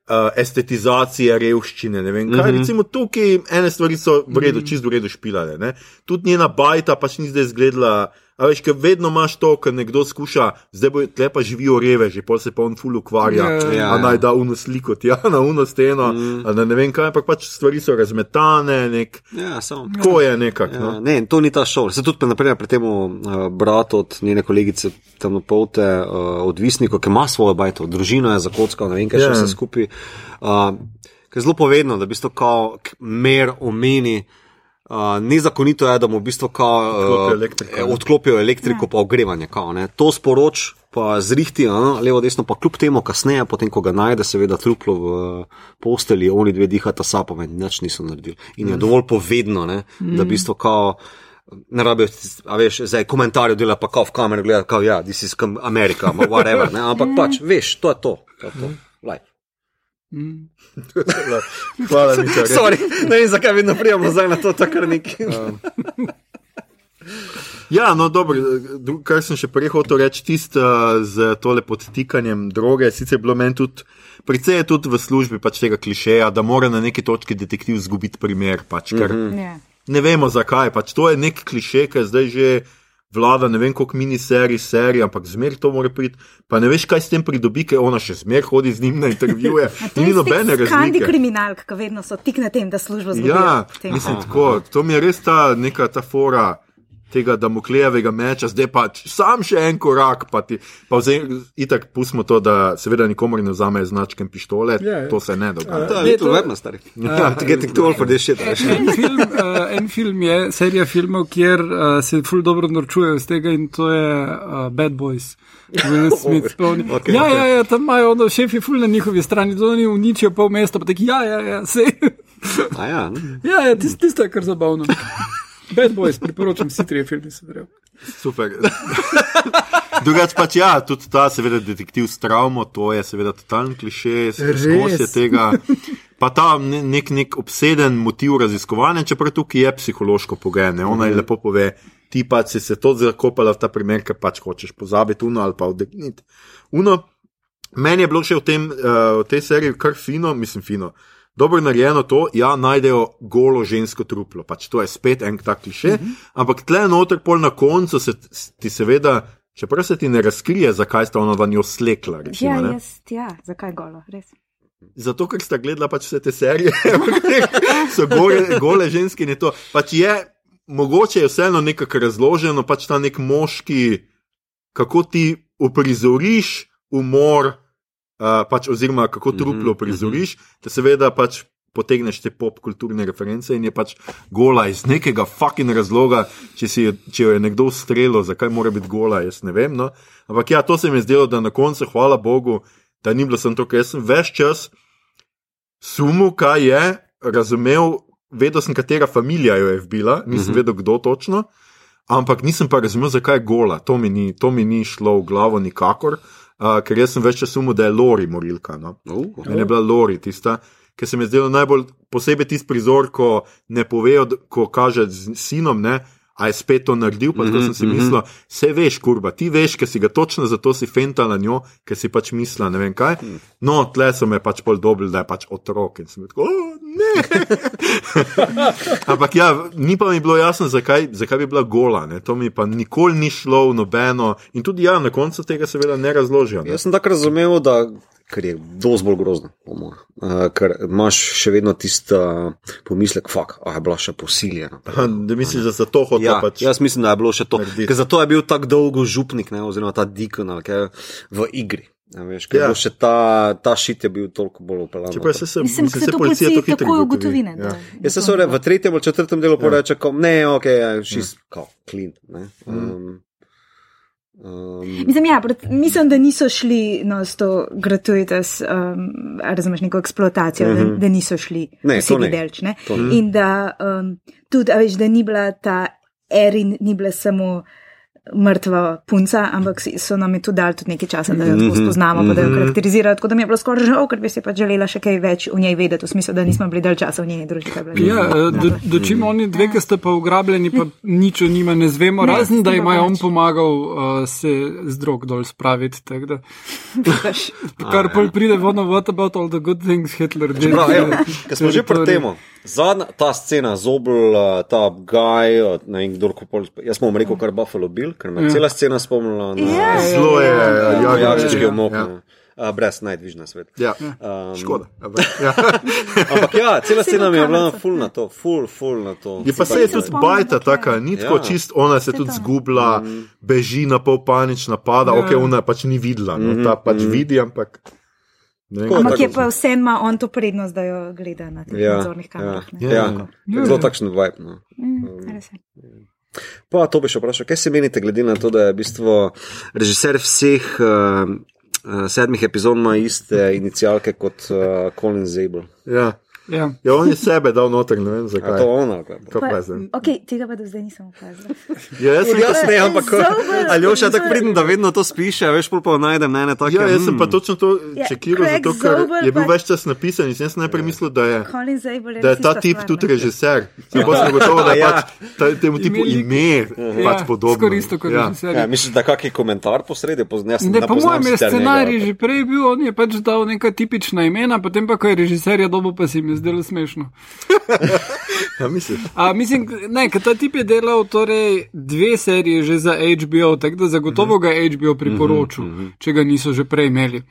uh, estetizacije revščine. Vem, kaj, mm -hmm. Recimo tukaj ene stvari so v redu, mm. čist v redu špilale. Tudi njena bajta pač ni zdaj izgledala. A veš, ker vedno imaš to, ker nekdo skuša, zdaj bo tle pa živijo reve, že pol se pa on ful ukvarja, yeah, ja, ja, a naj da uno sliko, ja, na uno steno, mm. na ne vem kaj, ampak pač stvari so razmetane, nek. Ja, samo. Tako je nekako. Ja, no? Ne, to ni ta šov. Se tudi, naprimer, pri tem uh, bratu od njene kolegice, tam polte, uh, odvisniku, ki ima svojo bajto, družino je zakockal, ne vem kaj yeah. še vse skupaj. Uh, ker je zelo povedno, da bi to kao mer omeni. Uh, nezakonito je, da mu v bistvu kao, uh, elektriko, odklopijo elektriko, ja. pa ogrevanje. Kao, to sporoč, pa zrihti, no, levo, desno, pa kljub temu, kasneje, potem ko ga najde, seveda truplo v posteli, oni dve dihata sapo, in nič niso naredili. In je mm. dovolj povedno, ne, mm. da v bistvu kao. Ne rabijo, a veš, zdaj komentarje dela pa kao v kameru, gleda, kao ja, this is ma whatever, ne, ampak pač, veš, to je to, to je to, life. Mm. Hvala, Miša. Sorry, ne vem, zakaj vedno prijemo zdaj na to, takar neki. Ja, no, dobro, kar sem še prej hotel reči, tisto uh, z tole podtikanjem droge, sicer je bilo meni tudi, precej je tudi v službi pač tega klišeja, da mora na neki točki detektiv izgubiti primer, pač, ker mm -hmm. Ja. ne vemo zakaj, pač to je nek kliše, ki je zdaj že vlada, ne vem koliko miniserij, serij, ampak zmer to mora priti, pa ne veš, kaj s tem pridobi, ker ona še zmer hodi z njim na intervjuje. To Ni je nobene spet skandi razlike. kriminalk, ki vedno so tik na tem, da službo zgubijo. Ja, mislim, tako, to mi je res ta neka ta fora. Tega Damoklejevega meča, zdaj pa sam še en korak, pa ti, pa vzem, itak pustimo to, da seveda nikomor ne vzame značke pištole, Ja, ja. to se ne dogaja. To je to- to vedno stari. To getting too old for this shit, veš. En film, uh, en film je serija filmov, kjer uh, se ful dobro norčujejo iz tega in to je uh, Bad Boys. Will Smith, Okej, ja, okej. ja, ja, tam imajo ono šefi ful na njihovi strani, da oni uničijo pol mesta, pa taki, ja, ja, ja, sej. A ja, ne? Ja, ja, tisto tist je kar zabavno. Bad Boys, priporočam si tri filme, se pravi. Super. Drugač pač ja, tudi ta, seveda, detektiv s travmo, to je seveda totalen kliše, skozi je tega. Pa ta ne- nek, nek obseden motiv raziskovanja, čeprav tukaj je psihološko pogajanje. Ona je lepo pove, ti pa si se to zakopala v ta primer, ker pač hočeš pozabiti uno ali pa oddegniti. Uno, meni je bilo še v, tem, uh, v tej seriji kar fino, mislim fino. Dobro narejeno to, ja, najdejo golo žensko truplo, pač to je spet en tak kliše, uh -huh. ampak tle noter pol na koncu se ti seveda, čeprav se ti ne razkrije, zakaj sta ona vanjo slekla. Recimo, Ja, jaz, ja, zakaj golo, res. Zato, ker sta gledala pač vse te serije, v so gole, gole ženske in je to. Pač je, mogoče je vseeno nekako razloženo, pač ta nek moški, kako ti uprizoriš umor, uh, pač, oziroma kako truplo uprizoriš, da seveda pač potegneš te popkulturne reference in je pač gola iz nekega fucking razloga, če, si, če jo je nekdo ustrelil, zakaj mora biti gola, jaz ne vem. No? Ampak ja, to se mi je zdelo, da na koncu, hvala Bogu, da ni bilo samo to, ker sem več čas sumil, kaj je, razumel, vedel sem, katera familija jo je vbila, nisem Mhm. -huh. vedel, kdo točno, ampak nisem pa razumel, zakaj je gola. To mi ni, to mi ni šlo v glavo nikakor, uh, ker jaz sem več čas sumil, da je Lori morilka. No? Uh, Meni je bila Lori tista, ki se mi je zdela najbolj posebej tisti prizor, ko ne povejo, ko kaže z sinom, ne. A je spet to naredil, pa tako Mhm, sem si mhm. mislil, vse veš, kurba, ti veš, ker si ga točno zato si fentala njo, ker si pač mislila, ne vem kaj. Mhm. No, tle so me pač pol dobili, da je pač otrok in sem bil tako, "O, ne. Ampak ja, ni pa mi bilo jasno, zakaj, zakaj bi bila gola, ne. to mi pa nikoli ni šlo v nobeno in tudi ja, na koncu tega seveda ne razložijo. Ne. Jaz sem tako razumel, da ker je dosti bolj grozno. Uh, ker imaš še vedno tisti uh, pomislek, fuk, a je bila še posiljena. Aha, Da misliš, da za to hoče Ja, pač. jaz mislim, da je bilo še to. zato je bil tako dolgo župnik, ne, oziroma ta dikon ali kaj v igri. Ja, veš, Ja. ja. še ta, ta šit je bil toliko bolj upeljan. Čeprav se, se, Mislim, mislim, se se to policija to hitro takoj ugotovi. ne, Ja. Jaz se ni v tretjem ali četrtem delu ja. reče, ko, ne, ok, šis, Ja. kao, clean. Ne, Mhm. um, um, Mislim, ja, pred- mislim, da niso šli no, s to gratuitas, um, razumeš, neko eksploatacijo, uh -huh. da, da niso šli Mhm. Ne, vsi ne. delč. Ne? To ne. In da um, tudi, a veš, da ni bila ta Erin, ni bila samo mrtva punca, ampak so nam je tudi dali tudi nekaj časa, da jo Mhm. tako spoznamo, pa da jo karakterizirajo. Tako da mi je bilo skoraj žal, ker bi si pač želela še kaj več o njej vedeti, v smislu, da nismo bili dalj časa v njeni družbi. je Ja, živa. eh, do, dočim oni dve, ki sta pa ugrabljeni, pa nič o njima ne zvemo, Ne, razen da tem ima on pač. pomagal uh, se z drog dol spraviti. tako da- Veš, Kar pol pride v ono, what about all the good things Hitler did. Prav, evo, ker smo že pri tem. Zadnja ta scena, zobel, ta gaj, ne vem, kdo pol. Jaz bom rekel kar Buffalo Bill, ker me je Ja. cela scena spomnila na Ja. Zelo je, ja, ja, ja, omok. ja. A, Brez najdviž na svet. Ja, Um, škoda. ampak, Ja. Ampak ja, cela Vse scena mi je bila full na to, full, full na to. Je pa Se je tudi bajta je. taka, ni tako Ja. čist, ona se Saj tudi zgubila, beži na pol panična pada, Ja. ok, ona pač ni videla, no, ta pač vidi, ampak. ne vem, Tako, Ampak je pa vsem ima on to prednost, da jo gleda na teh Ja, nadzornih ja, kamerah. ne. ja, Ja. ja. Zelo takšen vibe. No. Mm, je. Pa to bi še vprašal, kaj se menite, glede na to, da je v bistvu režiser vseh uh, sedmih epizod ima iste inicialke kot uh, Colin Zabel. Ja. Ja. Ja, on je sebe dal noter, ne vem A zakaj. to ona. kaj? Kaj Pa, pa zdaj? ok, tega pa do zdaj nisem opazila. Ja, jaz sem, Jaz ne, ampak Zober, Aljoša tako pridem, da vedno to spiše, a veš, pol pa najdem ne ene take. ja, jaz sem pa mm. točno to Ja, čekiral, zato ker je bil pa- več čas napisan in sem jaz najprej mislil, da je. Zabel Da je ta tip tudi režiser. Sem pa sem gotovo, da je Ja. pač ta, temu tipu ime pač podobno. Skoristo kot ja. režiser. Ja, misliš, da kakšen komentar posredi? Poz- jaz Ne, ne po mojem je scenarij že prej bil, on je pač dal neka tipična imena, potem pa, ko je režiser je dobil, pa se jim je zdelo smešno. Ja, misliš? A, mislim, ne, ker ta tip je delal torej dve seriji že za HBO, tako da zagotovo ga je HBO priporočil, če ga niso že prej imeli.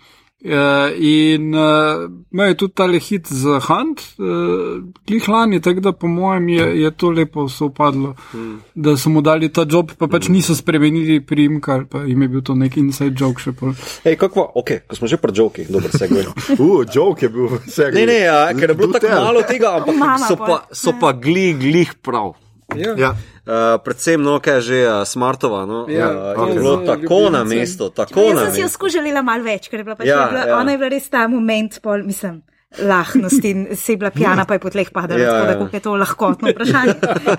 Uh, in uh, imel je tudi tale hit za Hunt, uh, klih lani, tako da po mojem je, je to lepo soopadlo, mm. da so mu dali ta job, pa pač niso spremenili primka, ali pa jim je bil to nek inside joke še pol. Hej, kako, ok, ko smo že pri jokih, dobro se gre. Uh, joke je bil v seriji. Ne, ne, ja, ker je bilo tako malo tega, ampak Mama so pa, so pa glih, glih prav. Ja. Ja. Uh, predvsem, no, kaj je že uh, Smartova, no, Ja, uh, je ok. bilo tako na mestu, tako Jaz na sem si jo mestu. skušala malo več, ker je bila pač Ja, je bila, ja. ona je bila res ta moment, pol, mislim. Lahnosti in se je bila pijana, pa je po tleh padala, Ja, ja, tako da ja. kako je to lahkotno vprašanje.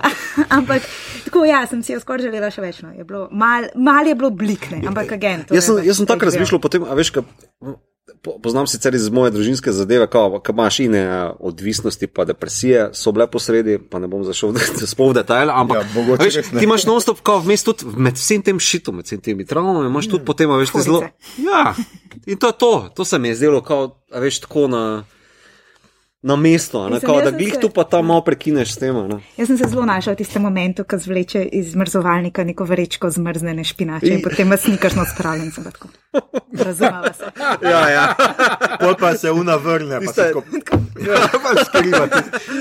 ampak tako, ja, sem si jo skoraj želela še več. No. Je bilo, mal, mal je bilo blikne, ampak agent. Jaz sem, jaz sem tako razmišljal potem, a veš, ka, po, poznam sicer iz moje družinske zadeve, ko imaš ine a, odvisnosti, pa depresije, so bile posredi, pa ne bom zašel v- sploh v detajl, ampak Ja, mogoče a veš, ti imaš non-stop, kao vmes tudi med vsem tem šitom, med vsem temi travmami, imaš tudi potem, a veš, ti zelo. Ja, in to je to, to se mi je zdelo, kao, a veš, tako na. Na mesto, a ne, Mislim, kao, da sem glih se- tu pa tam malo prekineš s tem. a ne. Jaz sem se zelo našla v tistem momentu, ko zvleče iz mrzovalnika neko vrečko zmrznjene špinače in potem vas sem pa tako. Razumela se. Ja, ja. Pol pa se una vrne, pa se tako. Ja, pa skriva,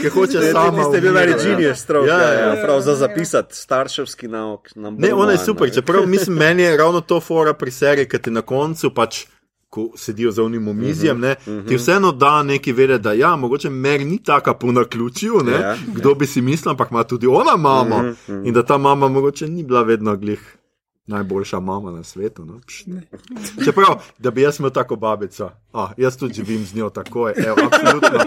ki hoče sama. Ste bili umirati, meni genius, strok, Ja, ja, ja, ja, prav za zapisati starševski nauk. nam Ne, ona je super, ne. čeprav mislim, meni je ravno to fora pri seriji, ker ti na koncu pač. Ko sedijo za unim omizjem, ne, ti vseeno da neki vedeti, da ja, mogoče mer ni taka po naključju, ne, Ja. kdo bi si mislil, ampak ima tudi ona mamo in da ta mama mogoče ni bila vedno glih najboljša mama na svetu. No. Pš, Čeprav, da bi jaz imel tako babico, ah, jaz tudi živim z njo tako, evo, absolutno.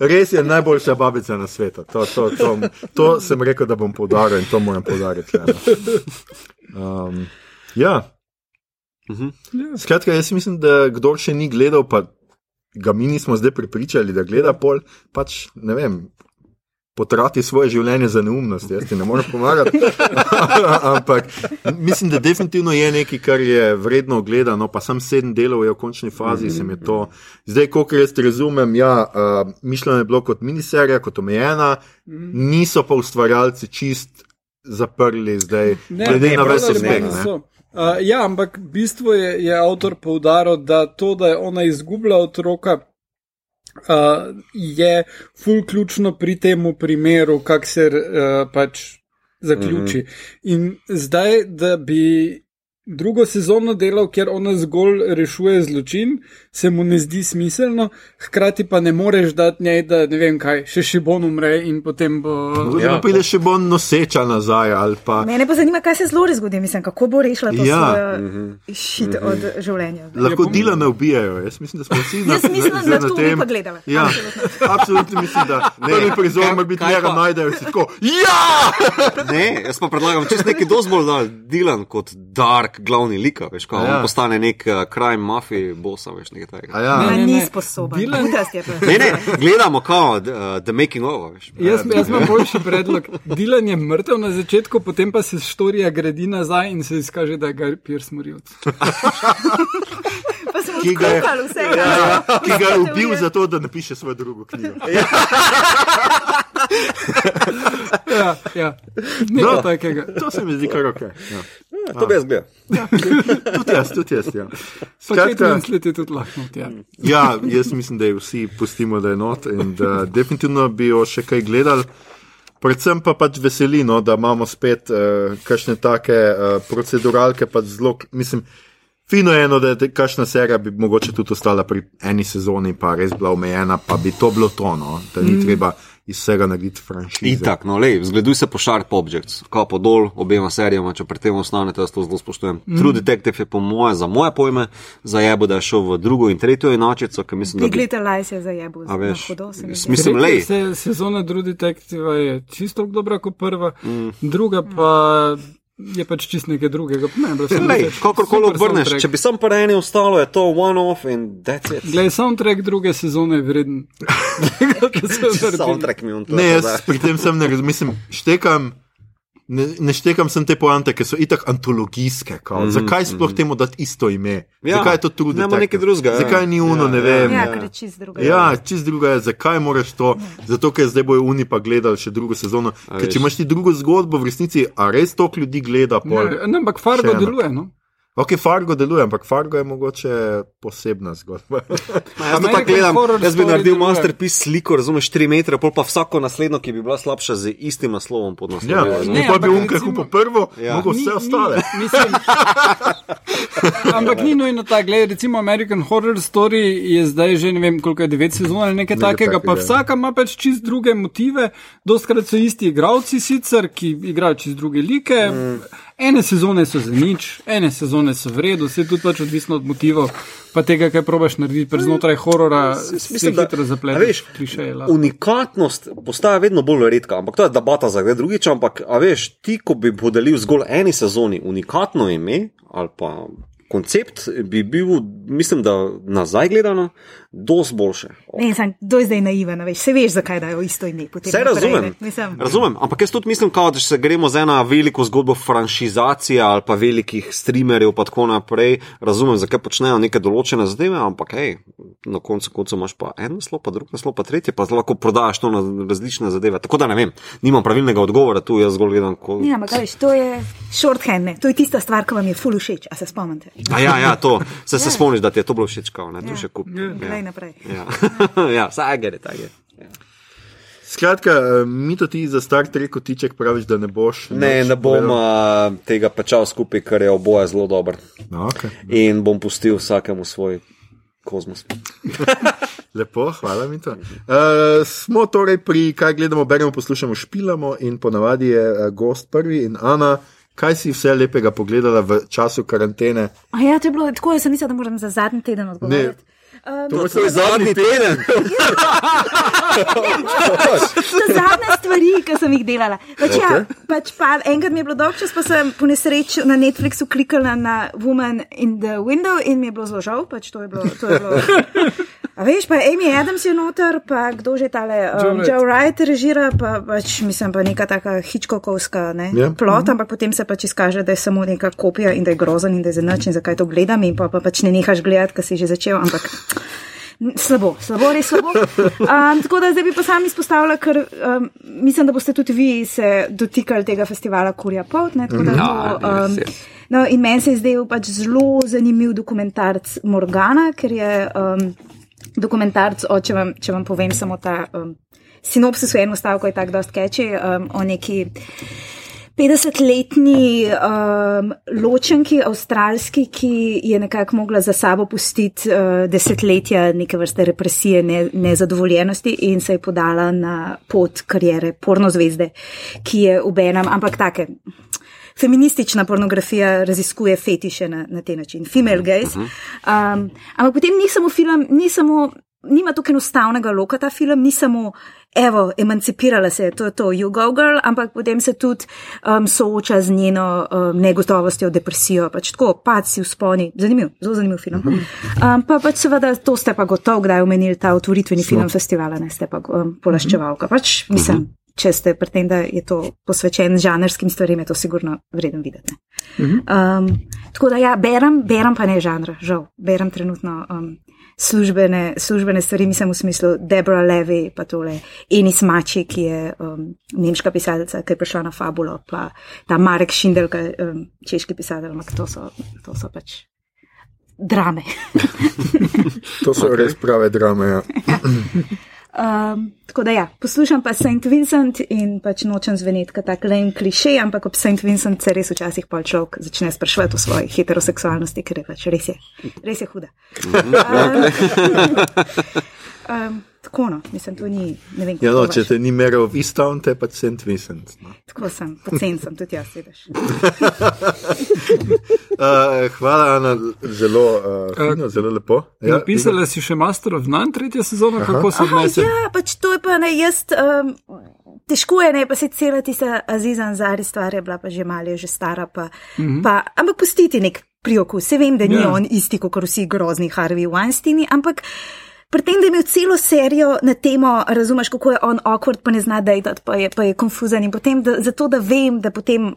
Res je najboljša babica na svetu. To, to, to, to sem rekel, da bom poudaril in to moram poudariti. Um, ja. Skratka, jaz mislim, da kdo še ni gledal, pa ga mi nismo zdaj pripričali, da gleda pol, pač ne vem. Potrati svoje življenje za neumnost, jaz ti ne morem pomagati. Ampak mislim, da definitivno je nekaj, kar je vredno gledano, pa sem sedem delov je v končni fazi, se mi je to. Zdaj, koliko jaz razumem, ja, uh, mišljeno je bilo kot miniserija, kot omejena, niso pa ustvarjalci čist zaprli zdaj, glede na ves uspeh. Uh, ja, ampak bistvo je, je avtor poudaril, da to, da je ona izgubila otroka, uh, je ful ključno pri tem primeru, kak se uh, pač zaključi. Mm -hmm. In zdaj, da bi drugo sezono delal, kjer ona zgolj rešuje zločin, se mu ne zdi smiselno, hkrati pa ne moreš dati njej, da ne vem kaj, še še bon umre in potem bo. Ja, pa pride še bo noseča nazaj ali pa. Mene pa zanima, kaj se zelo zgodi, mislim, kako bo rešila to Ja. svojo šit od življenja. Lahko Ja, dela ne ubijajo. Jaz mislim, da smo vsi na mislim, na- da na to tem. bi pa gledala. Ja, Absolutno. absolutno mislim, da prvi prizor kaj- mora biti kaj njega pa? najdejo. si Tako, ja! Ne, jaz pa predlagam čist nekaj dosti bolj dal, Dilan kot Dark, glavni lika, veš, ko Ja. ja. on postane nek uh, crime mafij, bosa, veš, nekaj takega. A ja. Ne, ne, ni ne. sposoben. Dylan- Butast je pa. Ne, ne, gledamo kao uh, The Making of, veš. Jaz, jaz imam boljši predlog. Dilan je mrtev na začetku, potem pa se štorija gradi nazaj in se izkaže, da je Guy Pierce morilc. Pa smo Ki ga je- vse. Ja, ja, ki ga je ubil zato, da napiše svojo drugo knjigo. Ja, ja. nekaj No. takega. To se mi zdi kar ok. Ja. Ja, to bi jaz gledal. Tudi jaz, tudi jaz. Ja. Skratka, je tudi lahko. Ja. ja, jaz mislim, da je vsi pustimo, da je not in da definitivno bi jo še kaj gledali. Predvsem pa pač veseli, no, da imamo spet uh, kakšne take uh, proceduralke, pa zelo, mislim, fino je eno, da je kakšna serija bi mogoče tudi ostala pri eni sezoni, pa res bila omejena, pa bi to bilo to, no, da ni mm. treba iz vsega narediti franšizo. Itak, no, lej, zgleduj se po Sharp Objects, kapo dol obema serijama, če pri tem ostanete, jaz to zelo spoštujem. Mm. True Detective je po moje, za moje pojme, za jebo, da je šel v drugo in tretjo enačico, ker mislim, da Big bi... Little Lies je za jebo. A veš, hudo se mi zdi. mislim, lej, Se, sezona True Detective je čisto tako dobra kot prva, mm. druga pa je pač čist nekaj drugega. Ne, lej, kakorkoli obrneš, soundtrack. če bi sam pa eni ostalo, je to one-off in that's it. Glej, soundtrack druge sezone je vreden. Soundtrack mi on to Ne, jaz pri tem sem ne razumem, mislim, štekam. Ne, ne štekam sem te poante, ki so itak antologijske. Mm -hmm, Zakaj sploh mm -hmm. temu dati isto ime? Ja, Zakaj je to trudno? nema nekaj drugega, ja. Zakaj ni uno, Ja, ne ja, vem. Ja, Ja, ker je čist druga. ja čist druga je, zakaj moraš to? Zato, ker zdaj bojo uni pa gledali še drugo sezono. Ker veš. če imaš ti drugo zgodbo, v resnici, a res toliko ljudi gleda. pol? Ne, ne, ampak Fargo deluje. No? Ok, Fargo deluje, ampak Fargo je mogoče posebna zgodba. Ma, Jaz to tako gledam, jaz bi naredil masterpiece sliko, razumeš, 3 metre, pol pa vsako naslednjo, ki bi bila slabša z istim naslovom pod ja, naslovom. Ne, ne, pa bi unke recimo- kupo prvo, Ja. mogo vse Ni- ostale. Ni, mislim, ampak ni nujno tako. Glej, recimo American Horror Story je zdaj že ne vem koliko je devet sezon ali nekaj Nekaj takega, pa vsaka ima pač čist druge motive. Dostkrat so isti igravci sicer, ki igrajo čist druge like. Mm. Ene sezone so za nič, ene sezone so v redu, vse je tudi pač odvisno od motivov, pa tega, kaj probaš narediti, znotraj horora se hitro a zaplete. veš, klišeje lahko. unikatnost postaja vedno bolj redka, ampak to je debata za kdaj drugič. Ampak, a veš, ti, ko bi podelil zgolj eni sezoni unikatno ime ali pa koncept, bi bil, mislim, da nazaj gledano, dosti boljše. Ne, sem, kdo je zdaj naiven, a veš, se veš, zakaj dajo isto ime. Vse razumem. Mislim, razumem, ampak jaz tudi mislim, kao, da če se gremo za eno veliko zgodbo franšizacije ali pa velikih streamerjev, pa tako naprej. Razumem, zakaj počnejo neke določene zadeve, ampak hej, na koncu koncev imaš pa en naslov, pa drug naslov, pa tretji, pa lahko prodajaš to na različne zadeve. Tako da ne vem, nimam pravilnega odgovora tu, jaz zgolj gledam. Ko... Ne, ampak veš, to je shorthand, ne. to je tista stvar, ki vam je ful všeč, a se spomnite. A ja, ja, to se, se spomniš, da ti je to bilo všeč, kao, ne, tu Ja. še kup. Glej naprej. Ja, ja, I get it, I get it. Skratka, eh, mi to ti za Star Trek kotiček praviš, da ne boš. Ne, ne bom povedal? uh, tega pečal skupaj, ker je oboje zelo dober. No, okay. In bom pustil vsakemu svoj kozmos. Lepo, hvala mi to. Uh, smo torej pri, kaj gledamo, beremo, poslušamo, špilamo in ponavadi je uh, gost prvi in Ana. Kaj si vse lepega pogledala v času karantene? A ja, to je bilo tako, jaz sem mislila, da moram za zadnji teden odgovoriti. Um, To je zadnji teden. to so zadnje stvari, ki sem jih delala. Pač, ja, pač pa, enkrat mi je bilo dolg čas, pa sem po nesreči na Netflixu klikala na Woman in the Window in mi je bilo zelo žal. Pač to je bilo. To je bilo A veš, pa Amy Adams je noter, pa kdo že tale, um. Joe Wright režira, pa pač mislim, pa neka taka hičkokovska ne, Ja. yeah. plot, ampak potem se pač izkaže, da je samo neka kopija in da je grozen in da je za nič in zakaj to gledam in pa, pa pač ne nehaš gledati, ker si že začel, ampak. Slabo, slabo, res slabo. Um, tako da zdaj bi pa sam izpostavila, ker um, mislim, da boste tudi vi se dotikali tega festivala Kurja Pot. Ne, tako da to, res um, no, in meni se je zdel pač zelo zanimiv dokumentarc Morgana, ker je um, dokumentarc, o, če, vam, če vam povem samo ta um, sinopsis v eno stavko, je tako dost keči, um, o neki. 50-letni um, ločenki, avstralski, ki je nekako mogla za sabo pustiti uh, desetletja neke vrste represije, ne, nezadovoljenosti in se je podala na pot karijere pornozvezde, ki je obenem, ampak take. Feministična pornografija raziskuje fetiše na, na te način, female gaze. Um, ampak potem ni samo film, ni samo, nima tako enostavnega loka ta film, ni samo, evo, emancipirala se je, to je to, you go girl, ampak potem se tudi um, sooča z njeno um, negotovostjo, depresijo, pač tako, pač si vzponi, zanimiv, zelo zanimiv film. Um, pa pač seveda, to ste pa gotovo kdaj omenili, ta otvoritveni film festivala, ne ste pa um, polaščevalka, pač mislim. Če ste pri tem, da je to posvečen žanrskim stvarem, je to sigurno vreden videti. ne. Um, tako da ja, berem, berem pa ne žanra, žal. Berem trenutno um, službene, službene stvari, mislim v smislu Deborah Levy, pa tole Enis Mači, ki je um, nemška pisateljica, ki je prišla na fabulo, pa ta Marek Šindel, ki je um, češki pisatelj, ampak to so, to so pač drame. To so okay. res prave drame. Ja. Um, tako da ja, poslušam pa St. Vincent in pač nočem zveneti kot tak len kliše, ampak ob St. Vincent se res včasih pa človek začne sprašovati o svoji heteroseksualnosti, ker je pač res je, res je huda. Um, um, Tako no, mislim, to ni, ne vem, Ja, no, če te ni meral v Easton, te pa St. Vincent. No. Tako sem, pocen sem, tudi jaz sedeš. Uh, hvala, Ana, zelo, uh, fino, zelo lepo. Ja, Napisala si še Master of None, tretja sezona, kako se Aha, odnese. ja, pač to je pa ne, jaz, um, težko je, ne, pa se cela tista Aziza Zari stvar je bila pa že malo, je že stara, pa, mm -hmm. pa ampak pustiti nek priokus. Se vem, da ni Ja. yeah. on isti, kot vsi grozni Harvey Weinsteini, ampak. Pri tem, da je imel celo serijo na temo, razumeš, kako je on awkward, pa ne zna dejati, pa je, pa je konfuzen. In potem, da, zato da vem, da potem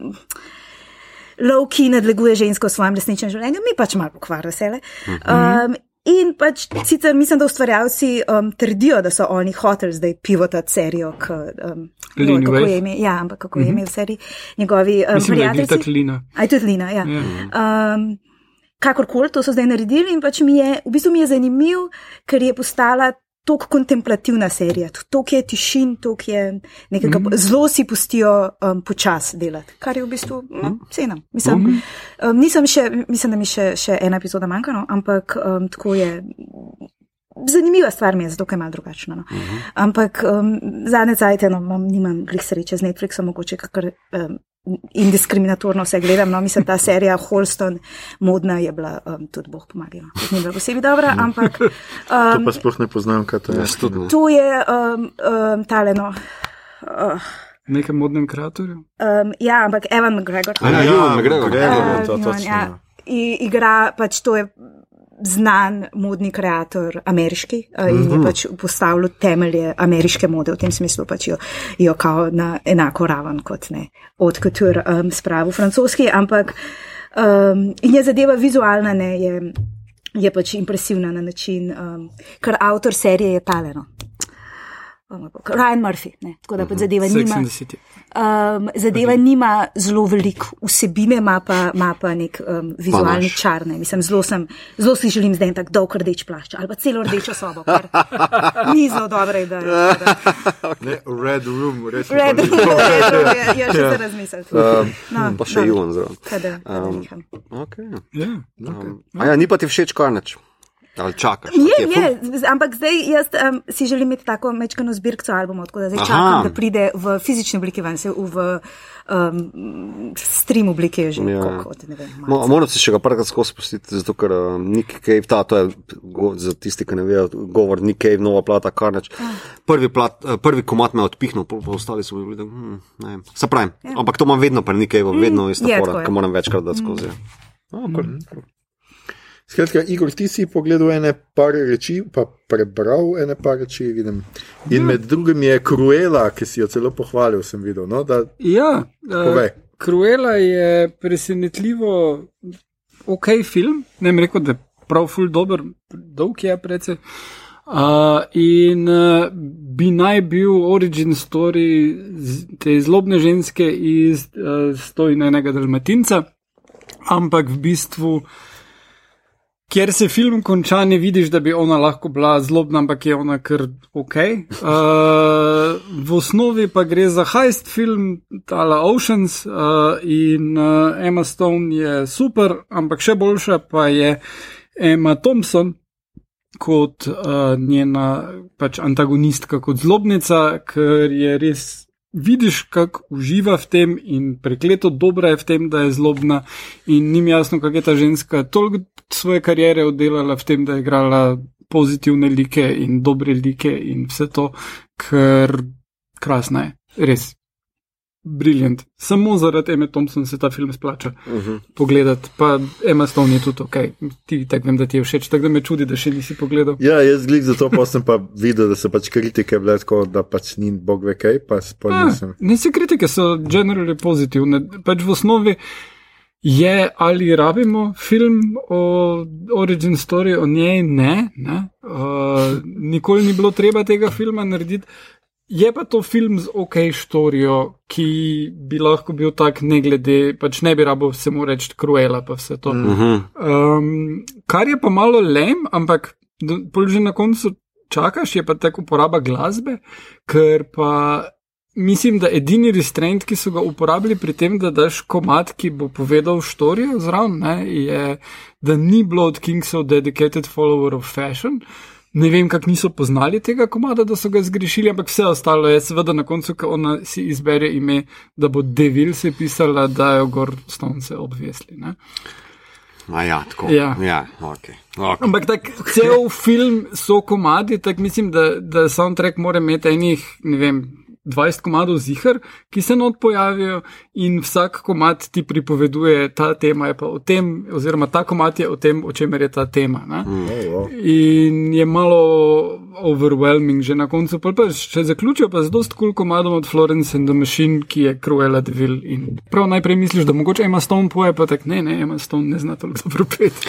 lovki nadleguje žensko v svojem resničnem življenju, mi pač malo pokvarja vse. Um, in pač sicer mislim, da ustvarjalci um, trdijo, da so oni hoteli zdaj pivotati serijo, k, um, Lini kako je ime, ja, ampak kako je ime v seriji njegovi um, Mislim, da je prijatelji. tako Lina. Aj tudi Lina, ja. Ja. Um, kakorkoli, to so zdaj naredili in pač mi je, v bistvu mi je zanimiv, ker je postala tako kontemplativna serija, tako je tišin, tako je nekega, mm. zelo si pustijo um, počas delati, kar je v bistvu no, cenim. Mislim, okay. um, nisem še, mislim, da mi še, še ena epizoda manjka, no, ampak um, tako je. Zanimiva stvar mi je, zato je malo drugačna. No. Uh -huh. Ampak um, zadnje cajtje, no, mam, nimam glih sreče z Netflixom, mogoče kakor um, indiskriminatorno vse gledam. No, mislim, ta serija Holston, modna je bila, um, tudi Bog pomaga. Ni bila posebej dobra, ampak To um, pa sploh ne poznam, kaj to je. Ne. to je um, um, taleno. Uh, Nekem modnem kreatorju. um, ja, ampak Evan McGregor. Ja, Ewan McGregor. McGregor, Eh, ja, to, no, točno, ja. ja. I, igra pač to je znan modni kreator, ameriški, uh, in Mhm. je pač postavil temelje ameriške mode, v tem smislu pač jo, jo kao na enako raven kot ne od couture um, spravu francoski, ampak um, in je zadeva vizualna, ne, je, je pač impresivna na način, um, ker avtor serije je taleno. Ryan Murphy, ne, tako da pač zadeva Sex nima. and the City. Um, zadeva nima zelo veliko vsebine, ima pa, ima pa nek um, vizualni imaš. čar. ne. Mislim, zelo, sem, zelo si želim zdaj tak dolg rdeč plašč ali pa celo rdečo sobo, kar ni zelo dobra ideja. Ne, Red Room, res. Red, pa ni bilo. red, red, ja, ja, še se razmisliti. No, Pa še no, Ivan zraven. kada- kada Um. Okay. Ja. Um, a ja, ni pa ti všeč karneč. Ali čakaš? Je, je, z- ampak zdaj jaz um, si želim imeti tako mečkano zbirko albumov, tako da zdaj Aha. čakam, da pride v fizični obliki ven, se v um, stream obliki je že Ja. ja. kot, ne vem. Mo, malce. moram si še ga parkrat skozi spustiti, zato ker um, Nick Cave, ta, to je go, za tisti, ki ne vejo, govor Nick Cave, nova plata, karneč. Prvi, plat, eh, prvi komat me je odpihnil, pol pa ostali so bili, hm, ne vem. Se pravi, ja. ampak to imam vedno pri Nick Cave, vedno je, fora, tako je. ki moram večkrat dati skozi. ja. Oh, cool. Skratka, Igor, ti si pogledal ene par reči, pa prebral ene par reči, vidim. In med drugim je Cruella, ki si jo celo pohvalil, sem videl. No, da, Ja, Povej. uh, Cruella je presenetljivo ok film, ne bi rekel, da je prav ful dober, dolg je precej. Uh, in uh, bi naj bil origin story te zlobne ženske iz uh, stojnega dalmatinca, ampak v bistvu, kjer se film konča, ne vidiš, da bi ona lahko bila zlobna, ampak je ona kar ok. Uh, v osnovi pa gre za heist film, tala Oceans uh, in uh, Emma Stone je super, ampak še boljša pa je Emma Thompson kot uh, njena pač antagonistka, kot zlobnica, ker je res. Vidiš, kako uživa v tem, in prekleto dobra je v tem, da je zlobna, in ni mi jasno, kako je ta ženska toliko svoje kariere oddelala v tem, da je igrala pozitivne like in dobre like in vse to, ker krasna je, res. Briljant. Samo zaradi Eme Thompson se ta film splača uh -huh. pogledati, pa Emma Stone je tudi ok. Ti tako vem, da ti je všeč, tako da me čudi, da še nisi pogledal. ja, jaz glik zato pa sem pa videl, da so pač kritike bile tako, da pač ni bog ve kaj, pa sploh Ah, nisem. Ne, se kritike so generalno pozitivne. Pač v osnovi je, ali rabimo film o origin story o njej, ne. ne. Uh, nikoli ni bilo treba tega filma narediti. Je pa to film z ok štorijo, ki bi lahko bil tak, ne glede, pač ne bi rabo se mu reči kruela, pa vse to. Mm. Uh -huh. Um, kar je pa malo lem, ampak že na koncu čakaš, je pa tako uporaba glasbe, ker pa mislim, da edini restraint, ki so ga uporabili pri tem, da daš komat, ki bo povedal štorijo zraven, je, da ni bilo od Kingsov dedicated follower of fashion. Ne vem, kako niso poznali tega komada, da so ga zgrešili, ampak vse ostalo je seveda na koncu, ko ona si izbere ime, da bo Devil se pisala, da jo gor stonce obvesli. Ne? Ja, tako. Ja. Ja, okay. Okay. Ampak tak, cel film so komadi, tako mislim, da, da soundtrack mora imeti enih, ne vem, 20 komadov zihar, ki se not pojavijo in vsak komad ti pripoveduje, ta tema je pa o tem, oziroma ta komad je o tem, o čemer je ta tema. Mm. In je malo overwhelming že na koncu. Pa pa če zaključijo, pa z dost kul cool komadom od Florence and the Machine, ki je Cruella de Vil. In prav najprej misliš, da mogoče ima Stone poje, pa tak ne, ne, ima Stone ne zna toliko dobro pet.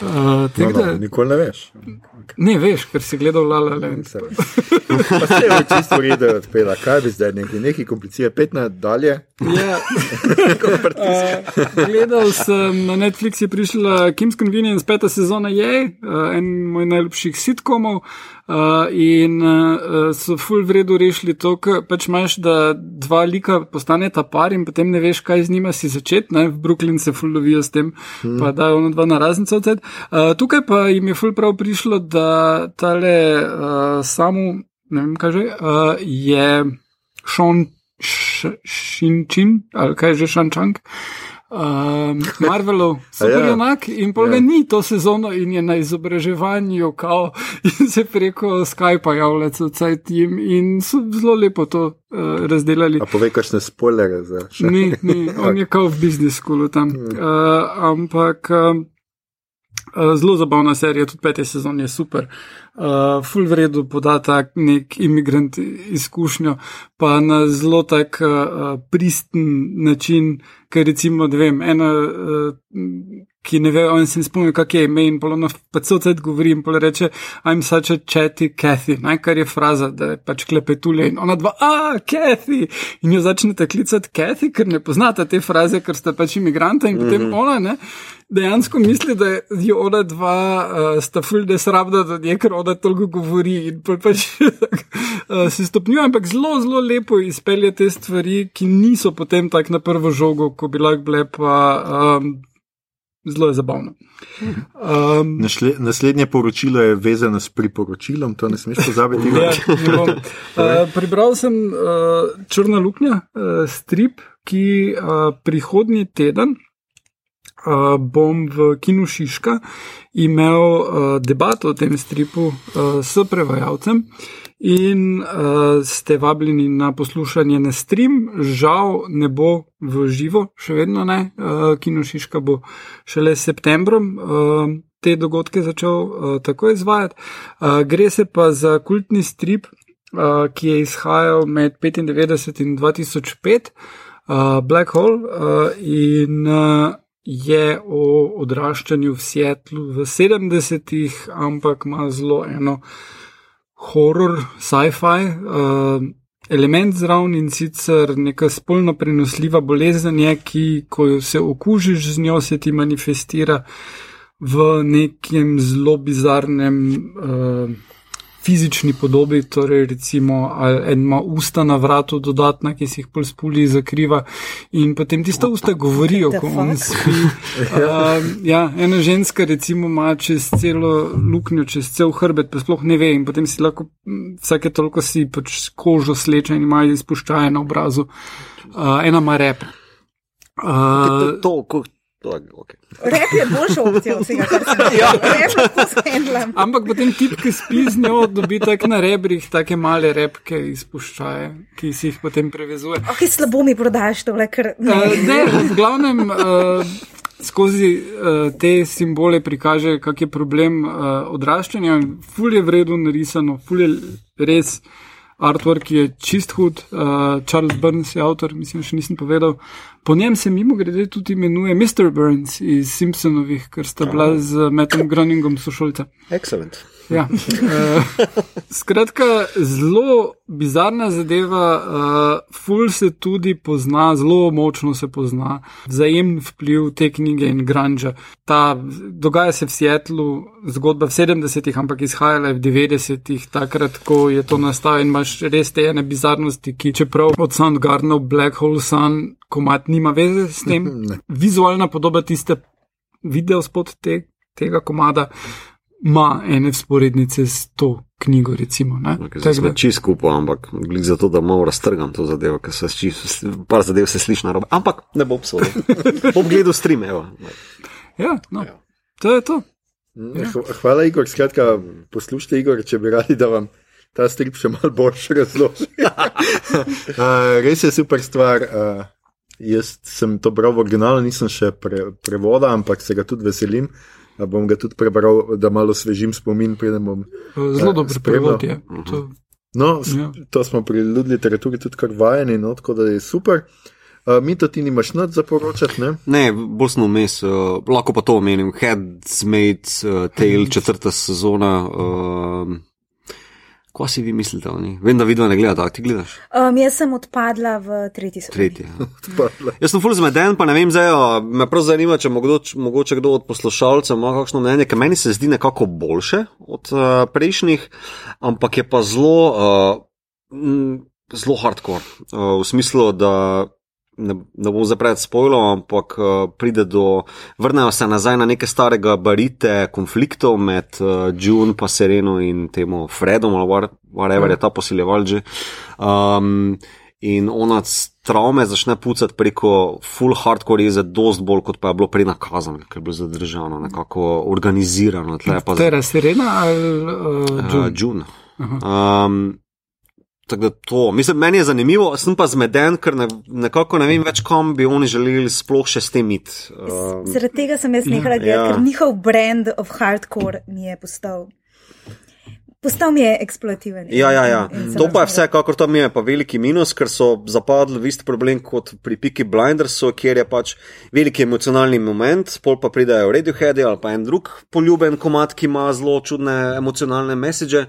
uh, no, no, nikoli ne veš. Ne veš, ker si gledal Lala Land. Pa se je čisto redo odpela, kaj bi zdaj neki, neki komplicije, pet na dalje. Ja. uh, gledal sem na Netflix, je prišla Kim's Convenience, peta sezona je, uh, en moj najljubših sitkomov. Uh, in uh, so full vredu rešili to, ker pač imaš, da dva lika postaneta par in potem ne veš, kaj z njima si začeti. V Brooklyn se full lovijo s tem, hmm. pa da je ono dva na raznico odsed. Uh, tukaj pa jim je full prav prišlo, da tale uh, samo, ne vem kaj že, uh, je Sean Shinčin ali kaj že Šančank. Um, Marvelov, super ja. in pol ga ja. ni to sezono in je na izobraževanju, kao, in se preko Skypa javlja vse tim in so zelo lepo to uh, razdelali. A pove, kakšne spoilere za še? Ni, ni, on je kao v biznis skolu tam. Uh, ampak um, zelo zabavna serija, tudi pete sezon je super. Uh, ful vredu podatek, nek imigrant izkušnjo, pa na zelo tak uh, pristen način ker recimo, da vem, ena, uh, ki ne ve, on se ne spomni, kak je ime in polno pa cel cel govori in pol reče, I'm such a chatty Kathy, naj kar je fraza, da je pač klepetulje in ona dva, ah, Kathy, in jo začnete klicati Kathy, ker ne poznate te fraze, ker ste pač imigranta in potem mm -hmm. ona, ne. Dejansko misli, da je ona dva, uh, sta ful, da je srabda, da je ker ona toliko govori in pač uh, se stopnjuje, ampak zelo, zelo lepo izpelje te stvari, ki niso potem tak na prvo žogo, ko bi lahko bile pa um, zelo je zabavno. Um, Našle, naslednje poročilo je vezano s priporočilom, to ne smeš pozabiti. ja, uh, Prebral sem uh, Črna luknja, uh, strip, ki uh, prihodnji teden. Uh, bom v Kinu Šiška imel uh, debato o tem stripu uh, s prevajalcem in uh, ste vabljeni na poslušanje na stream. Žal ne bo v živo, še vedno ne, uh, Kino Šiška bo šele septembrom. Uh, Te dogodke začel uh, tako izvajati. Uh, gre se pa za kultni strip, uh, ki je izhajal med 95 in 2005, uh, Black Hole, uh, in uh, je o odraščanju v Sietlu v 70-ih, ampak ima zelo eno uh, horor, sci-fi uh, element zraven in sicer neka spolno prenosljiva bolezen je, ki, ko se okužiš z njo, se ti manifestira v nekem zelo bizarnem. Uh, fizični podobi, torej recimo en ima usta na vratu dodatna, ki si jih pol spuli zakriva in potem tista usta govorijo, ko on spi. Uh, ja, ena ženska recimo ima čez celo luknjo, čez cel hrbet, pa sploh ne ve in potem si lahko vsake toliko si pač kožo sleče in ima izpuščaje na obrazu. Uh, ena ima rep. Uh, to, to, Okay. Rep je boljša opcija od vsega, kar se da. Ja. Ampak potem tip, ki spi z njo, dobi tak na rebrih take male repke izpuščaje, ki si jih potem prevezuje. Ok, slabo mi prodajaš to, ker. Ne. Uh, ne, v glavnem. Uh, Skozi uh, te simbole prikaže, kak je problem uh, odraščanja. Ful je vredno narisano, ful je res artwork, ki je čist hud. Uh, Charles Burns je avtor, mislim, še nisem povedal. Uh, Po njem se mimo grede tudi imenuje Mr. Burns iz Simpsonovih, ker sta bila z Metom Groningom sošolca. Excellent. Ja. Uh, skratka, zelo bizarna zadeva, uh, ful se tudi pozna, zelo močno se pozna vzajemni vpliv te knjige in grunča. Ta dogaja se v Sietlu, zgodba v 70-ih, ampak izhajala je v 90-ih, takrat, ko je to nastalo in imaš res te ene bizarnosti, ki čeprav od Soundgardenov Black Hole Sun komat nima veze s tem. Vizualna podoba tiste video spod te, tega komada ima ene sporednice s to knjigo. Recimo, ne? Okay, Zdaj smo da- čist skupaj, ampak glih zato, da malo raztrgam to zadevo, ker se čist, par zadev se sliši na robe. Ampak ne bom psal. bom gledal stream, evo. Ja, no. To je to. Hva- Hvala, Igor. Skratka, poslušajte, Igor, če bi radi, da vam ta strip še malo boljše razloži. uh, res je super stvar. Uh, jaz sem to bral v originalu, nisem še pre, prevoda, ampak se ga tudi veselim. Uh, bom ga tudi prebral, da malo svežim spomin, preden bom. Zelo Eh, dober prevod je. To, No, s- Ja. to smo pri ljudni literaturi tudi kar vajeni, no, tako da je super. Uh, mi to ti nimaš nad za poročati, ne? Ne, bolj sem vmes, uh, lahko pa to omenim. Headsmade, uh, Tale, četrta sezona. Uh, Ko si vi mislite o njej? Vem, da vidva ne gledata, a ti gledaš? Um, jaz sem odpadla v tretji sezoni. Tretji. Ja. Odpadla. Jaz sem full zmeden, pa ne vem zdaj, a me prav zanima, če mogoče, mogoče kdo od poslušalcev ima kakšno mnenje, ker meni se zdi nekako boljše od uh, prejšnjih, ampak je pa zelo, uh, zelo hardcore. Uh, v smislu, da ne, ne bom zapred spojilo, ampak uh, pride do, vrnejo se nazaj na neke stare gabarite konfliktov med uh, June, pa Sereno in temu Fredom, ali whatever je ta posiljeval že. Um, in ona s travme začne pucati preko full hardcore jeze, dost bolj kot pa je bilo prej nakazano, ker je bilo zadržano, nekako organizirano. to je razserena ali uh, Uh, June? June. Um, tako da to, mislim, meni je zanimivo, sem pa zmeden, ker ne, nekako ne vem več, kam bi oni želeli sploh še s tem iti. Um, Zaradi tega sem jaz nehala gledati, Ja. ker njihov brand of hardcore mi je postal. Postal mi je eksploativen. Ja, ja, ja. in- in To pa je vse, kakor tam je, pa veliki minus, ker so zapadli v isti problem kot pri Piki Blindersu, kjer je pač veliki emocionalni moment, pol pa pridajo Radiohead ali pa en drug poljuben komat, ki ima zelo čudne emocionalne message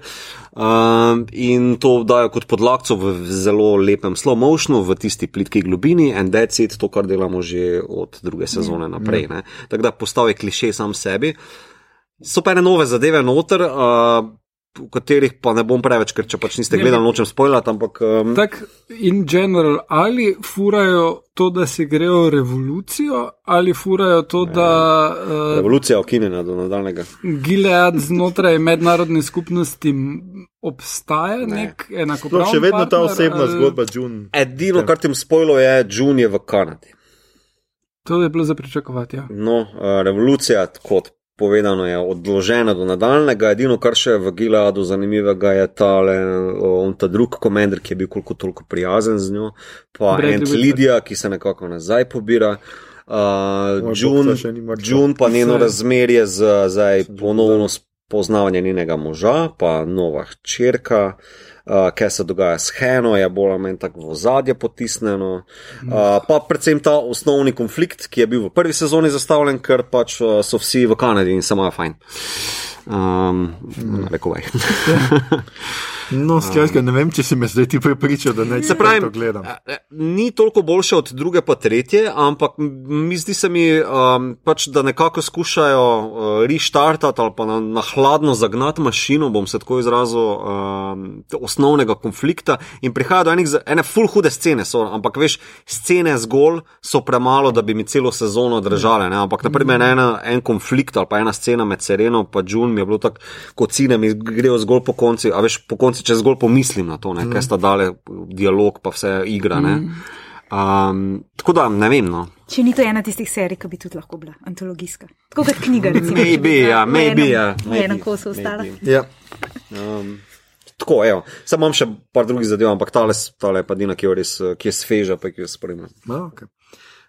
um, in to dajo kot podlagco v zelo lepem slow motionu, v tisti plitki globini in that's it, to, kar delamo že od druge sezone naprej. ne. Tako da postavi kliše sam sebi. So pa ene nove zadeve noter. Uh, v katerih pa ne bom preveč, ker če pač niste gledali, nočem spoilati, ampak um, Tak, in general, ali furajo to, da se grejo revolucijo, ali furajo to, da uh, revolucija okinjena do nadaljnega. Gilead znotraj mednarodne skupnosti obstaja ne. nek Sploh enakopraven. še vedno ta partner, osebna ali- zgodba, June. Edino, kar tem spojilo, je June je v Kanadi. To je bilo za pričakovati. Ja. No, uh, revolucija, kot povedano, je odložena do nadaljnega. Edino, kar še v Gileadu zanimivega je tale, on ta drug komender, ki je bil koliko toliko prijazen z njo, pa Ant. Lidija, ki se nekako nazaj pobira. Uh, June. June pa njeno razmerje z zdaj ponovno spoznavanje njenega moža, pa nova hčerka. Uh, kaj se dogaja s Heno, je bolj ali manj tako v ozadje potisnjeno. Uh, pa predvsem ta osnovni konflikt, ki je bil v prvi sezoni zastavljen, ker pač uh, so vsi v Kanadi in se imajo fajn. Um, rekovaj. No, skratka, ne vem, če si me zdaj ti prepričal, da naj Se pravi, to gledam. ni toliko boljše od druge pa tretje, ampak mi zdi se mi, um, pač, da nekako skušajo uh, restartati ali pa na, na hladno zagnati mašino, bom se tako izrazil, um, osnovnega konflikta in prihaja do enih, ene full hude scene, so, ampak veš, scene zgolj so premalo, da bi mi celo sezono držale. Ne? Ampak, naprimer, ena, en konflikt ali pa ena scena med Sereno in June mi je bilo tako, kot cine mi grejo zgolj po konci, a veš, po konci, če zgolj pomislim na to, ne, kaj sta dale dialog, pa vse igra. Ne. Um, tako da ne vem. No. Če ni to ena tistih serij, ki bi tudi lahko bila antologijska. Tako kot knjiga, recimo. Maybe, ja, maybe, ja. Maybe, enem kosu ostala. Ja. Um, tako, evo. Sam imam še par drugih zadev, ampak tale, tale je pa Dina, ki je res, ki je sveža, pa ki jo spremljam. No, okay.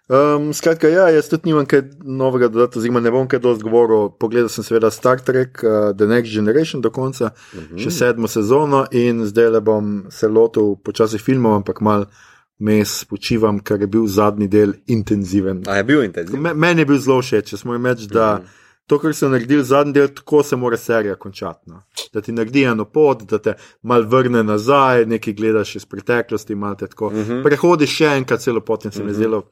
Um, skratka, ja, jaz tudi nimam kaj novega dodati, oziroma ne bom kaj dosti govoril. Pogledal sem seveda Star Trek, uh, The Next Generation do konca, uh -huh. še sedmo sezono in zdaj le bom se lotil počasi filmov, ampak mal mes počivam, ker je bil zadnji del intenziven. A je bil intenziven? Me, meni je bil zelo všeč, jaz moram reči, da to, kar so naredili zadnji del, tako se mora serija končati. No. Da ti naredi eno pot, da te mal vrne nazaj, nekaj gledaš iz preteklosti, malo te tako. Uh -huh. Prehodiš še enkrat celo pot in se mi uh -huh. zdelo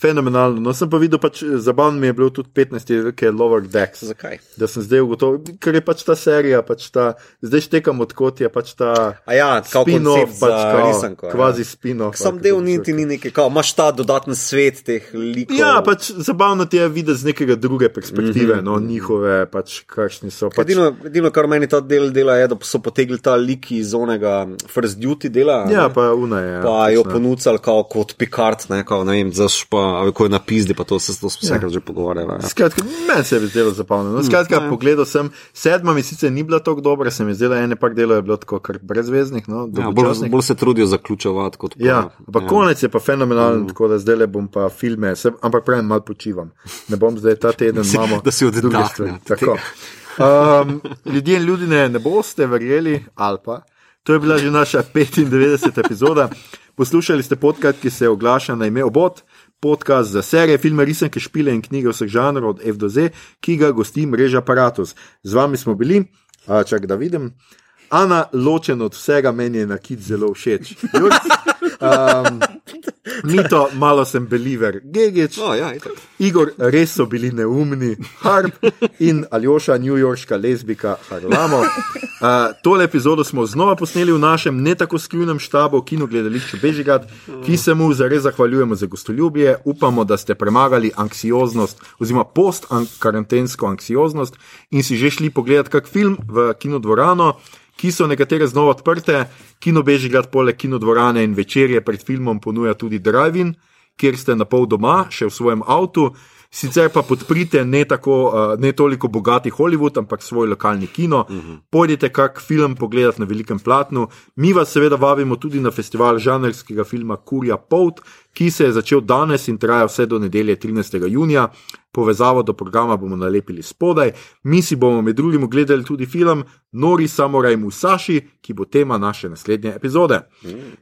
fenomenalno. No, sem pa videl, pač, zabavno mi je bilo tudi 15, ki je Lower Decks. Zakaj? Da sem zdaj ugotovil, ker je pač ta serija, pač ta, zdaj štekam odkot je pač ta. A ja, kao spin-off, pač kao, risanko, ja. Kvazi spin-off. Sam ali del niti ni neki, kao, imaš ta dodaten svet teh likov. Ja, pač zabavno ti je videti z nekega druge perspektive, mm -hmm. no, njihove, pač kakšni so. Pač, Edino, edino, kar meni ta del dela, je, da so potegli ta lik iz onega First Duty dela. ja, ne. pa una je. pa jo pač, ne. ponudili kot Picard, ne, kao, ne vem, zaš pa, a ko je na pizdi, pa to se to vsekrat že pogovarjali. Ja. Skratka, meni se je zdelo zabavno. No, skratka, mm, pogledal sem, sedma mi sicer ni bila tako dobra, se mi je zdela, ene pak delov je bilo tako kar brezveznih. No, Ja, bolj, bolj se trudijo zaključevati kot pa. Ja, ampak ja. konec je pa fenomenalen, mm. tako da zdaj le bom pa filme, se, ampak pravim, malo počivam. Ne bom zdaj ta teden, si- imamo da si druge oddahne stvari. Tako. Um, ljudje in ljudi ne, ne boste verjeli, ali pa. To je bila že naša 95. epizoda. Poslušali ste podcast, ki se oglaša na ime Obot, podcast za serije, filme, risanke, špile in knjige vseh žanrov od F do Z, ki ga gosti mreža Apparatus. Z vami smo bili, čak da vidim. Ana, ločen od vsega, meni je nakit zelo všeč. Um, Mito, malo sem believer, Gegič, No, ja, itak. Igor, res so bili neumni, Harp in Aljoša, newyorška lezbika Harlamo. Uh, tole epizodo smo znova posneli v našem ne tako skrivnem štabu, kino gledališču Bežigrad, ki se mu zares zahvaljujemo za gostoljubje. Upamo, da ste premagali anksioznost oziroma post-karantensko anksioznost in si že šli pogledati kak film v kinodvorano. Ki so nekatere znova odprte, kino Bežigrad, poleg kinodvorane in večerje pred filmom ponuja tudi drive-in, kjer ste na pol doma, še v svojem avtu. Sicer pa podprite ne, tako, uh, ne toliko bogati Hollywood, ampak svoj lokalni kino. Uh -huh. Pojdite kak film pogledati na velikem platnu. Mi vas seveda vabimo tudi na festival žanrskega filma Kurja Pout, ki se je začel danes in traja vse do nedelje 13. junija. Povezavo do programa bomo nalepili spodaj. Mi si bomo med drugim ogledali tudi film Nori Samuraj Musashi, ki bo tema naše naslednje epizode.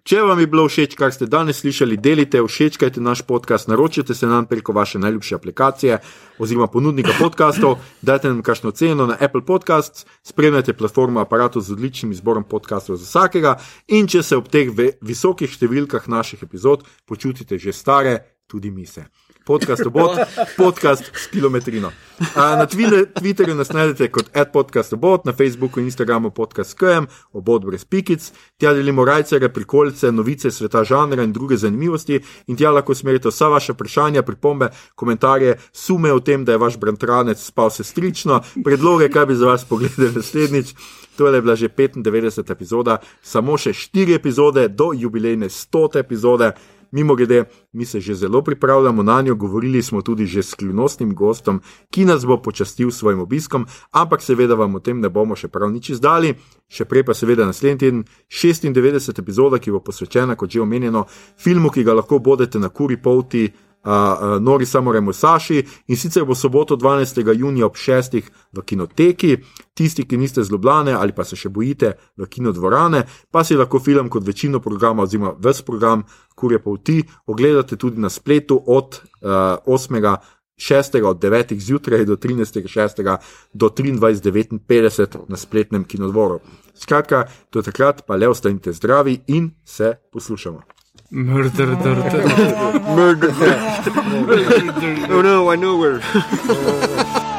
Če vam je bilo všeč, kar ste danes slišali, delite, všečkajte naš podcast, naročite se nam preko vaše najljubše aplikacije oziroma ponudnika podkastov, dajte nam kakšno ceno na Apple Podcasts, spremljajte platformo aparatu z odličnim izborom podkastov za vsakega in če se ob teh visokih številkah naših epizod počutite že stare, tudi mi se. Podcast obot, podcast s kilometrino. Na Twitter- Twitterju nas najdete kot podcast obot, na Facebooku in Instagramu podcast KM, obot brez pikic. Tja delimo rajcere, prikolice, novice sveta žanra in druge zanimivosti in tja lahko smerite vsa vaše vprašanja, pripombe, komentarje, sume o tem, da je vaš brantranec spal sestrično, predloge, kaj bi za vas pogledali naslednjič. To je bila že 95. epizoda, samo še 4 epizode do jubilejne 100. epizode. Mimo grede, mi se že zelo pripravljamo na njo, govorili smo tudi že s skrivnostnim gostom, ki nas bo počastil s svojim obiskom, ampak seveda vam o tem ne bomo še prav nič izdali. Še prej pa seveda naslednji teden 96. epizoda, ki bo posvečena, kot že omenjeno, filmu, ki ga lahko bodete na kuri polti. Uh, uh, Nori Samore Musashi in sicer bo soboto 12. junija ob 6. v kinoteki. Tisti, ki niste z Ljubljane ali pa se še bojite v kinodvorane, pa si lahko film kot večino programa oziroma ves program Kurje Pavti ogledate tudi na spletu od uh, 8. 6. od 9. zjutraj do 13. 6. do 23.59 na spletnem kinodvoru. Skratka, do takrat pa le ostanite zdravi in se poslušamo. Murder, murder. Oh no, I know where.